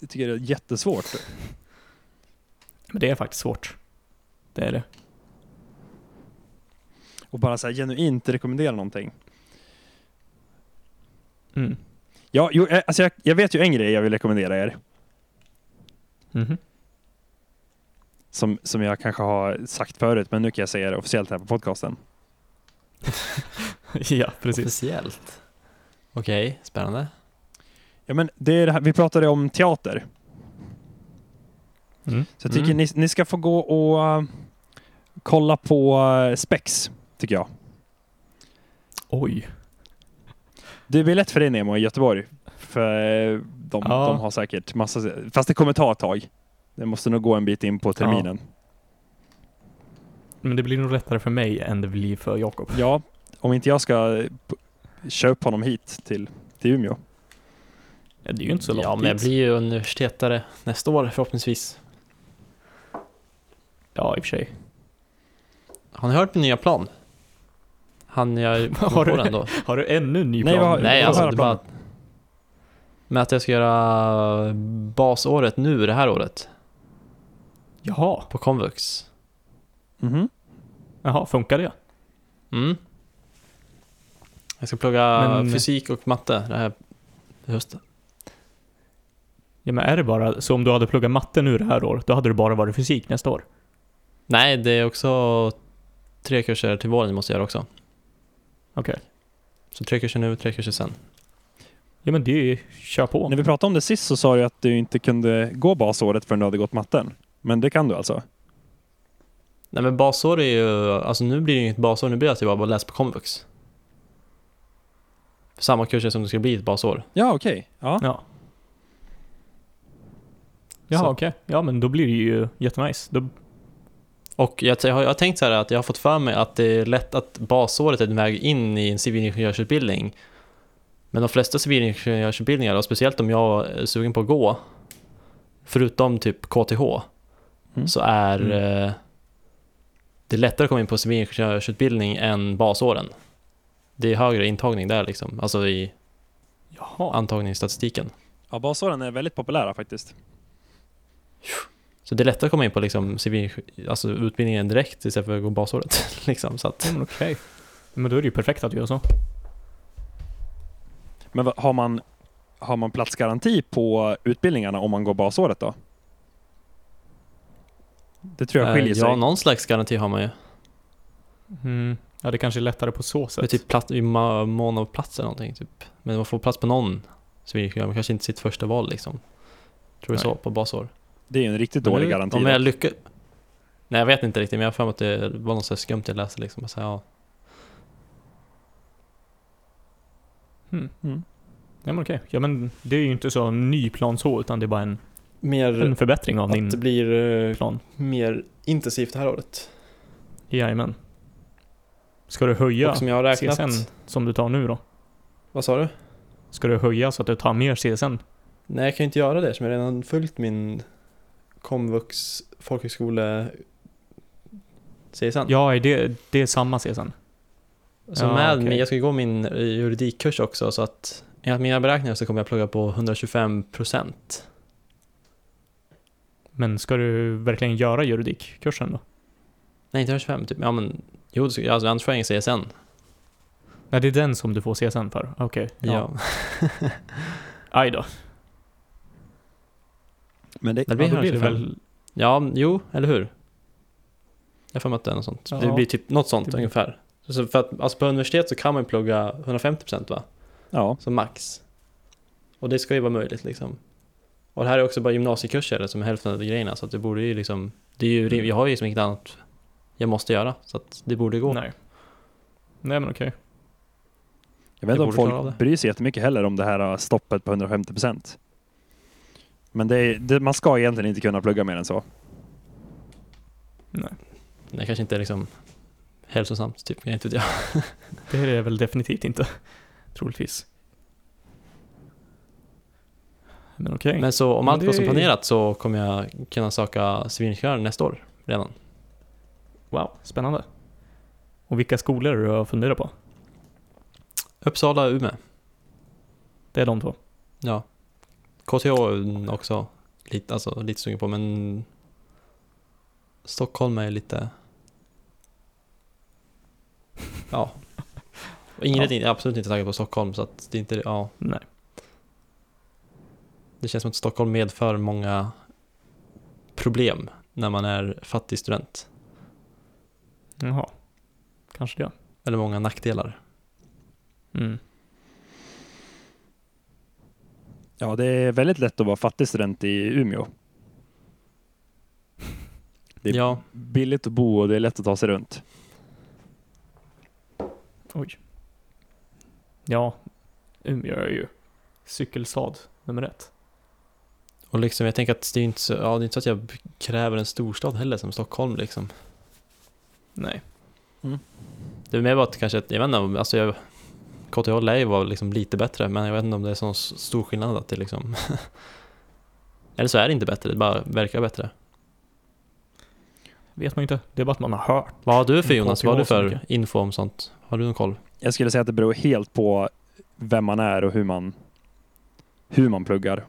tycker det är jättesvårt. Men det är faktiskt svårt. Det är det. Och bara så här genuint rekommendera någonting. Mm. Ja, jo, eh, alltså jag, jag vet ju en grej jag vill rekommendera er. Mhm. Som, som jag kanske har sagt förut, men nu kan jag säga det officiellt här på podcasten. ja, precis. Officiellt. Okej, spännande. Ja, men det är det här, vi pratade om teater. Mm. Så jag tycker Mm. ni, ni ska få gå och eh, kolla på uh, Spex, tycker jag. Oj. Det blir lätt för dig Nemo i Göteborg. För eh, de, Ja. de har säkert massa... Fast det kommer ta ett tag. Det måste nog gå en bit in på terminen. Men det blir nog lättare för mig än det blir för Jakob. Ja, om inte jag ska upp honom hit till, till Umeå. Ja, det är ju inte så långt Ja, men jag blir ju universitetare nästa år förhoppningsvis. Ja, i och för sig. Har ni hört min nya plan? Han jag Har har du på det? den då? Har du ännu en ny Nej, plan? vad- Nej, vad alltså höra det är bara... Med att jag ska göra basåret nu det här året Jaha. på komvux. Mhm. Jaha, funkar det? Mm. Jag ska plugga Men- fysik och matte det här hösten. Ja, men är det bara... Så om du hade pluggat matte nu det här året, då hade det bara varit fysik nästa år? Nej, det är också tre kurser till våren jag måste göra också. Okej. Så tre kurser nu, tre kurser sen. Ja, men det är... Kör på. När vi pratade om det sist så sa du att du inte kunde gå basåret förrän du hade gått matten. Men det kan du alltså? Nej men basår är ju, alltså nu blir det inget basår, nu blir det att jag bara läser på komvux. Samma kurser som det ska bli ett basår. Ja, okej. Ja. Ja. Jaha, okej. Ja, men då blir det ju jättenice. Då... Och jag, jag, har, jag har tänkt så här att jag har fått för mig att det är lätt att basåret är en väg in i en civilingenjörsutbildning. Men de flesta civilingenjörsutbildningar, och speciellt om jag är sugen på att gå, förutom typ KTH, Mm. så är Mm. eh, det lättare att komma in på civilingenjörsutbildning än basåren. Det är högre intagning där liksom, alltså i Jaha. antagningsstatistiken. ja, basåren är väldigt populära faktiskt. Så det är lättare att komma in på liksom civil, alltså utbildningen direkt istället för att gå basåret. liksom, så att, Ja, men okej. Men då är det ju perfekt att göra så. Men har man, har man platsgaranti på utbildningarna om man går basåret då? Det tror jag eh, skiljer sig. ja, någon slags garanti har man ju. Mm. Ja, det kanske är lättare på så sätt. typ plats, i mån av plats eller någonting. Typ. Men man får plats på någon civilingenjör, men kanske inte sitt första val liksom. Tror Nej. så på basår. Det är ju en riktigt dålig nu- garanti. Om jag lyckas... Nej jag vet inte riktigt, men jag har för mig att det var något så skumt jag läste liksom. Så, här, ja. Mm. Mm. Ja, men okej. Ja, men det är ju inte så ny plan så, utan det är bara en, en Mer förbättring av din blir eh, plan. mer intensivt det här året. Jajamän. Ska du höja Och som jag har räknat... CSN som du tar nu då? Vad sa du? Ska du höja så att du tar mer CSN? Nej jag kan ju inte göra det som jag redan följt min komvux folkhögskole CSN. Ja, är det, det är samma CSN. Så Ja, med, okej. min- jag ska gå min eh, juridikkurs också så att enligt mina beräkningar så kommer jag plugga på 125% Men ska du verkligen göra juridikkursen då? Nej inte 125 typ, ja men Jo, alltså annars får jag ingen CSN Nej, det är den som du får CSN för? Okej. Ja, Aj då. Men det, Det blir ja, blir det 125. väl... ja jo, eller hur? Jag mig att det är något sånt Ja, Det blir typ något sånt blir- ungefär så för att, alltså på universitet så kan man ju plugga 150% va? ja. Som max Och det ska ju vara möjligt liksom Och det här är också bara gymnasiekurser som är hälften av grejerna så att det borde ju liksom Det är ju, rim- jag har ju liksom inget annat jag måste göra så att det borde gå Nej. Nej, men okej. Jag vet inte om folk det. bryr sig jättemycket heller om det här uh, stoppet på 150 procent. Men det är, det, man ska egentligen inte kunna plugga mer än så. Nej. Det kanske inte är liksom hälsosamt typ, jag inte vet jag Det är det väl definitivt inte. Troligtvis. Men okej. Men så om Men allt det går som är- planerat så kommer jag kunna söka civilingenjör nästa år redan. Wow, spännande. Och vilka skolor du har funderat på? Uppsala och Umeå. Det är de två. Ja. KTH också lite, alltså, lite sugen på men Stockholm är lite Ja Ingrid är absolut inte taggad på Stockholm så att det är inte, ja. Nej. Det känns som att Stockholm medför många problem när man är fattig student. Jaha. Kanske det. Eller många nackdelar. Mm. Ja, det är väldigt lätt att vara fattig student i Umeå. Det är Ja, billigt att bo och det är lätt att ta sig runt. Oj. Ja, Umeå är ju cykelstad nummer ett. och liksom jag tänker att det är inte så, ja, det är inte så att jag kräver en storstad heller som Stockholm liksom. Nej. Det är mer bara att kanske, jag vet inte, alltså jag, KTH lär ju vara liksom lite bättre, men jag vet inte om det är så stor skillnad att det liksom Eller så är det inte bättre, det bara verkar bättre. Vet man inte. Det är bara att man har hört. Vad har du för Jonas? Vad har du för info om sånt? Har du någon koll? Jag skulle säga att det beror helt på vem man är och hur man, hur man pluggar.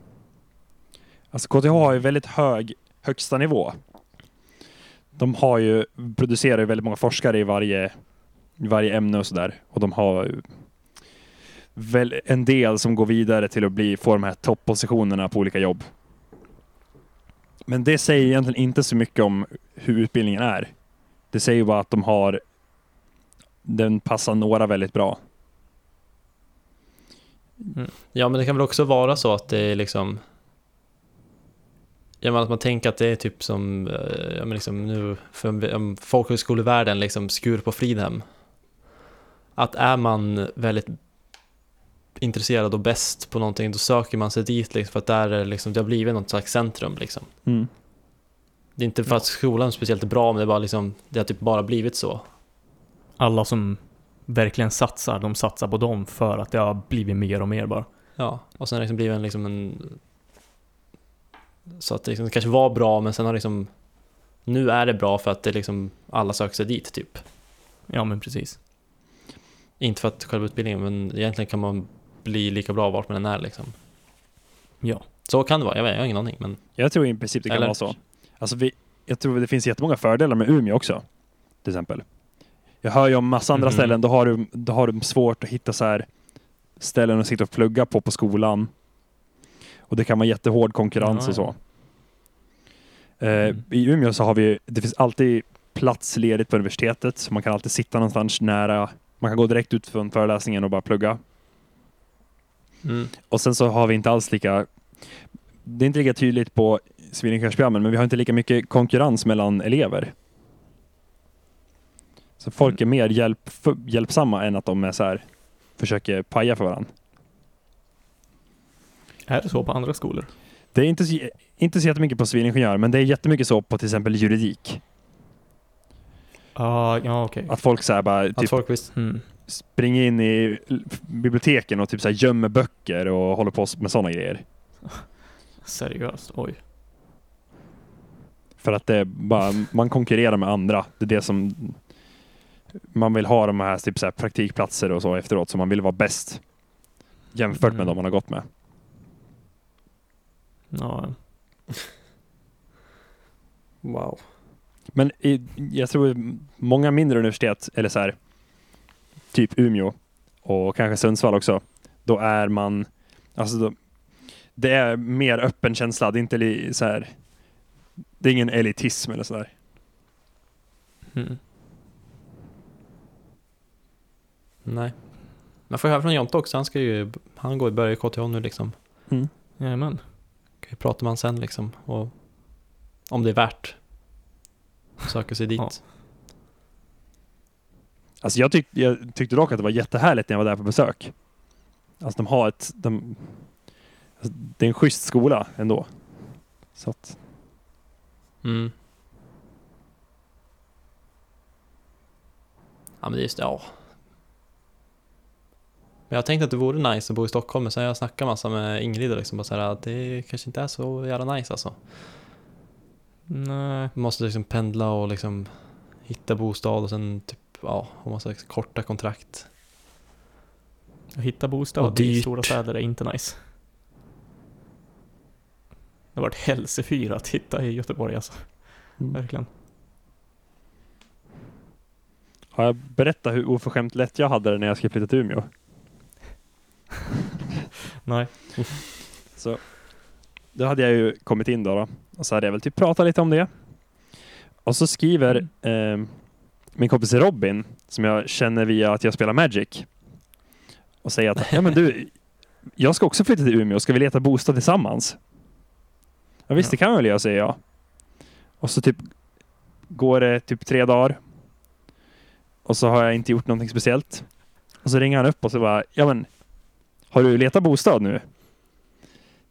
Alltså KTH har ju väldigt hög högsta nivå. De har ju, producerar ju väldigt många forskare i varje, varje ämne och sådär. Och de har ju väl en del som går vidare till att bli, få de här toppositionerna på olika jobb. Men det säger egentligen inte så mycket om hur utbildningen är. Det säger bara att de har den passar några väldigt bra. Mm. Ja, men det kan väl också vara så att det är liksom Ja, men att man tänker att det är typ som, eh, ja men liksom nu, för folkhögskolevärlden, liksom skur på Fridhem. Att är man väldigt intresserad och bäst på någonting, då söker man sig dit liksom, för att där är det liksom, det har blivit något slags centrum liksom. Mm. Det är inte för att skolan är speciellt bra, men det är bara liksom, det har typ bara blivit så. Alla som verkligen satsar, de satsar på dem för att det har blivit mer och mer bara. Ja, och sen har det liksom blivit en, liksom en Så att det liksom kanske var bra men sen har liksom Nu är det bra för att det liksom alla söker sig dit typ Ja, men precis. Inte för att själva utbildningen men egentligen kan man bli lika bra vart man än är liksom Ja. Så kan det vara, jag, vet, jag har ingen aning men Jag tror i princip det kan Eller- vara så. Alltså vi, jag tror det finns jättemånga fördelar med Umeå också. Till exempel. Jag hör ju om massa andra Mhm. ställen, då har, du, då har du svårt att hitta så här ställen att sitta och plugga på på skolan. Och det kan vara jättehård konkurrens Ja, och så. ja. Mm. I Umeå så har vi, det finns alltid plats ledigt på universitetet, så man kan alltid sitta någonstans nära. Man kan gå direkt ut från föreläsningen och bara plugga. Mm. Och sen så har vi inte alls lika, det är inte lika tydligt på civilingenjörsprogrammen, men vi har inte lika mycket konkurrens mellan elever. Så folk är mer hjälp, hjälpsamma än att de är så här, försöker paja för varandra. Är det så på andra skolor? Det är inte så, inte så jättemycket på civilingenjör, men det är jättemycket så på till exempel juridik. Ah, ja, okej. Att folk så här bara Att typ folk visst Mm. Springer in i biblioteken och typ så här gömmer böcker och håller på med sådana grejer. Seriöst, oj. För att det är bara, man konkurrerar med andra. Det är det som man vill ha de här, typ så här praktikplatser och så efteråt, så man vill vara bäst jämfört med Mm. de man har gått med. Ja, Wow Men i, jag tror många mindre universitet, eller så här, typ Umeå och kanske Sundsvall också, då är man, alltså då, det är mer öppen känsla. Det är inte li, så här, det är ingen elitism eller sådär. mm. Nej Man får höra från Jonte också, han ska ju, han går i början i KTH nu liksom Jajamän. Kan ju prata med han sen liksom och om det är värt att söka sig dit. Ja. Alltså jag, tyck, jag tyckte dock att det var jättehärligt när jag var där på besök. Alltså de har ett, de, alltså det är en schysst skola ändå. Så att, Mm. Ja men det är just ja. Men jag tänkte att det vore nice att bo i Stockholm men sen har jag snackat massa med Ingrid och liksom bara så här, att det kanske inte är så jävla nice alltså. Nej. Man måste liksom pendla och liksom hitta bostad och sen typ ja, ha massa korta kontrakt. Att hitta bostad i stora städer är inte nice. Det har varit hälsefyra att hitta i Göteborg alltså. Mm. Verkligen. Har jag berättat hur oförskämt lätt jag hade det när jag skulle flytta till Umeå? Nej. Så då hade jag ju kommit in då, då och så hade jag väl typ pratat lite om det. Och så skriver eh, min kompis Robin, som jag känner via att jag spelar Magic, och säger att ja men du, jag ska också flytta till Umeå, ska vi leta bostad tillsammans? Ja visst, det kan vi väl göra, säger jag. Och så typ går det typ tre dagar. Och så har jag inte gjort någonting speciellt. Och så ringer han upp och så bara, ja men, har du letat bostad nu?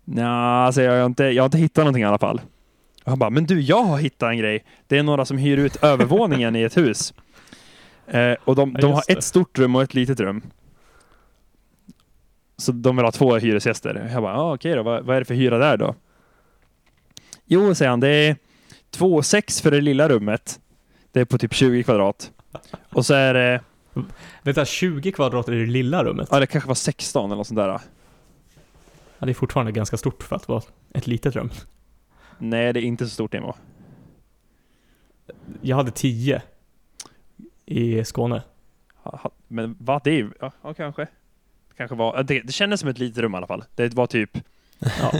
Nja, alltså jag har, inte, jag har inte hittat någonting i alla fall. Och han bara, men du, jag har hittat en grej. Det är några som hyr ut övervåningen i ett hus. Eh, och de, Ja, de har det. ett stort rum och ett litet rum. Så de vill ha två hyresgäster. Jag bara, ah, okej då, vad, vad är det för hyra där då? Jo, säger han, det är 2,6 för det lilla rummet. Det är på typ 20 kvadrat. Och så är det, Vänta, 20 kvadrat i det lilla rummet? ja det kanske var 16 eller något sånt där. Ja, det är fortfarande ganska stort för att vara ett litet rum. Nej, det är inte så stort Nemo. Jag hade 10 i Skåne. Ha- Men vad det är ja, ja kanske. Kanske var, ja, det, det kändes som ett litet rum i alla fall. Det var typ, Ja.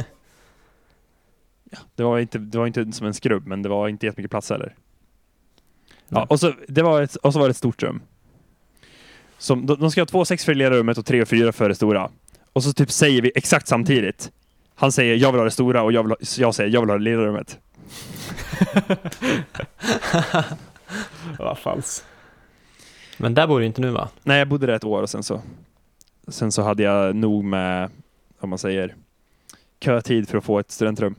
det var inte, det var inte som en skrubb, men det var inte jättemycket plats heller. Ja, Nej. och, så, det var ett, och så var det ett stort rum. Som, de, de ska ha två sex för det lilla rummet och tre och fyra för det stora. Och så typ säger vi exakt samtidigt. Han säger jag vill ha det stora och jag, vill ha, jag säger jag vill ha det lilla rummet. Vad falskt. Men där bor du inte nu va? Nej, jag bodde där ett år och sen så, sen så hade jag nog med, om man säger, kötid för att få ett studentrum.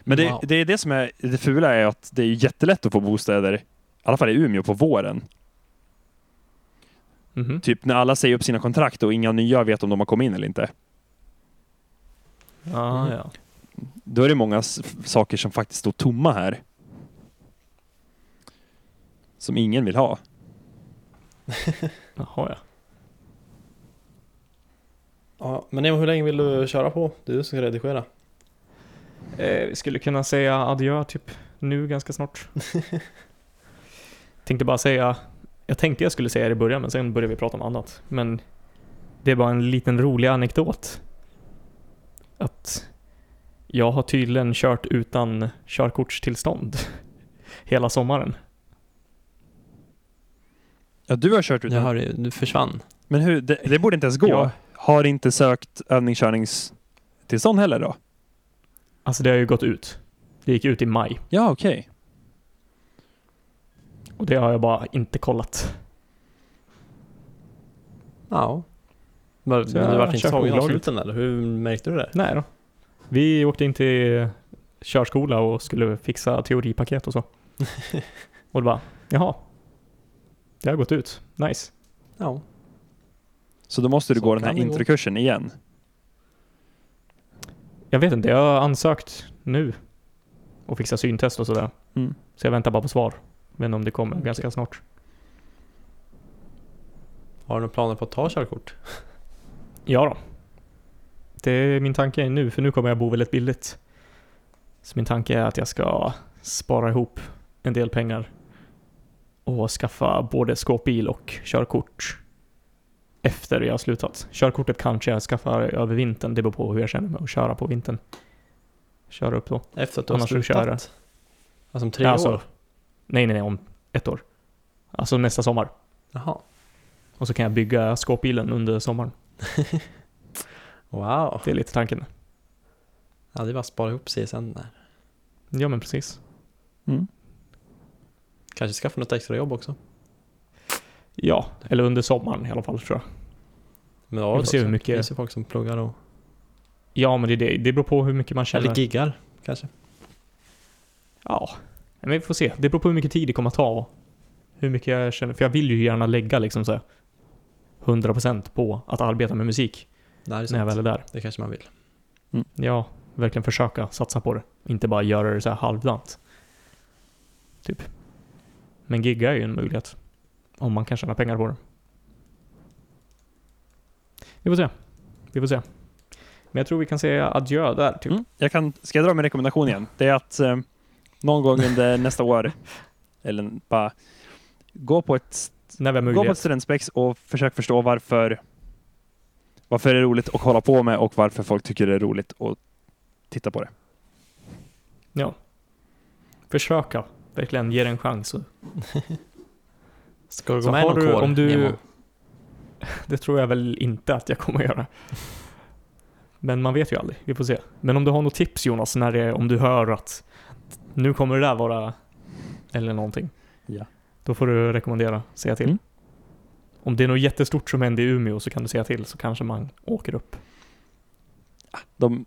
Men det, Wow. det är det som är det fula är att det är jättelätt att få bostäder, i alla fall i Umeå, på våren. Mhm. Typ när alla säger upp sina kontrakt och inga nya vet om de har kommit in eller inte. Ja, Mhm. ja. Då är det många saker som faktiskt står tomma här. Som ingen vill ha. Jaha, ja. Ja, men Nemo, hur länge vill du köra på? Det är du som ska redigera. Eh, vi skulle kunna säga adjö typ nu ganska snart. tänkte bara säga, jag tänkte jag skulle säga det i början men sen började vi prata om annat. Men det är bara en liten rolig anekdot. Att jag har tydligen kört utan körkortstillstånd hela sommaren. Ja, du har kört Jag utan. hör ju, du försvann. Men hur, det, det borde inte ens gå. Ja. Har inte sökt övningskörningstillstånd heller då? Alltså det har ju gått ut. Det gick ut i maj Ja, okej. och det har jag bara inte kollat. Ja. Men Så jag vart inte kör tagen av olagligt. sluten eller? Hur märkte du det? Nej då. Vi åkte in till körskola och skulle fixa teoripaket och så. och det bara, jaha. Det har gått ut. Nice. Ja. Så då måste du Så gå den här det introkursen igen. Jag vet inte, jag har ansökt nu. Och fixa syntest och sådär. Mm. Så jag väntar bara på svar. Men om det kommer Okej. ganska snart. Har du några planer på att ta körkort? Ja då. Det är min tanke nu, för nu kommer jag bo väldigt billigt. Så min tanke är att jag ska spara ihop en del pengar och skaffa både skåpbil och körkort efter jag har slutat. Körkortet kanske jag skaffar över vintern, det beror på hur jag känner mig att köra på vintern. Köra upp då. Efter att du har Annars slutat? kör jag. Alltså om tre alltså, år? Nej, nej, nej, om ett år. Alltså nästa sommar. Jaha. Och så kan jag bygga skåpbilen under sommaren. Wow. Det är lite tanken. Ja, det är bara att spara ihop CSN där. Ja, men precis. Mm. Kanske skaffa något extra jobb också. Ja, eller under sommaren i alla fall tror jag. Men Vi ja, får se hur mycket- Det finns ju folk som pluggar och... Ja, men det, är det, det beror på hur mycket man känner. Eller giggar kanske. Ja, men vi får se. Det beror på hur mycket tid det kommer att ta. och Hur mycket jag känner. För jag vill ju gärna lägga liksom så här 100% på att arbeta med musik Nej, det är när jag väl är där. Det kanske man vill. Ja, verkligen försöka satsa på det. Inte bara göra det så här halvdant. Typ. Men gigga är ju en möjlighet. Om man kan tjäna pengar på det. Vi får se. Vi får se. Men jag tror vi kan säga adjö där, typ. Mm. Jag kan, ska jag dra min rekommendation igen? Det är att eh, någon gång under nästa år, eller bara gå på ett, När vi har gå på ett möjlighet. studentspex och försök förstå varför varför det är roligt att hålla på med och varför folk tycker det är roligt att titta på det. Ja. Försöka. Verkligen ge det en chans. Ska du gå med någon du- kår? om du- Nemo? Det tror jag väl inte att jag kommer att göra. Men man vet ju aldrig. Vi får se. Men om du har något tips Jonas, när det, om du hör att nu kommer det där vara eller någonting. Ja. Då får du rekommendera, säga till. Mm. Om det är något jättestort som händer i Umeå så kan du säga till så kanske man åker upp. De,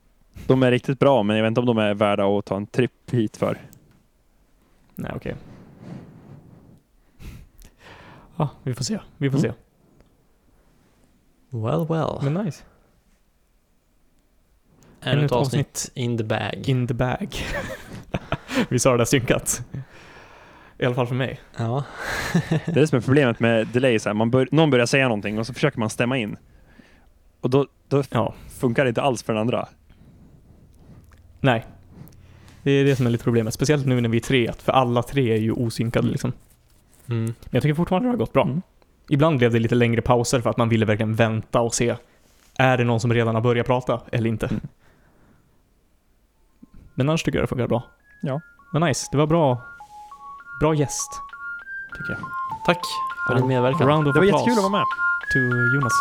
de är riktigt bra, men jag vet inte om de är värda att ta en tripp hit för. Nej, okej. Ja, vi får se. Vi får Mm. se. Well, well. Men nice. Ännu ett avsnitt in the bag. In the bag. vi sa det där synkat. I alla fall för mig. Ja. Det är det som är problemet med delay. Så här, man bör, någon börjar säga någonting och så försöker man stämma in. Och då, då Ja. funkar det inte alls för den andra. Nej. Det är det som är lite problemet. Speciellt nu när vi är tre, för alla tre är ju osynkade liksom. Mm. Men jag tycker fortfarande det har gått bra. Mm. Ibland blev det lite längre pauser för att man ville verkligen vänta och se. Är det någon som redan har börjat prata eller inte? Mm. Men annars tycker jag det funkar bra. Ja. Men nice, det var bra. Bra gäst, tycker jag. Tack för din medverkan. Round of Det var applause jättekul att vara med. to Jonas.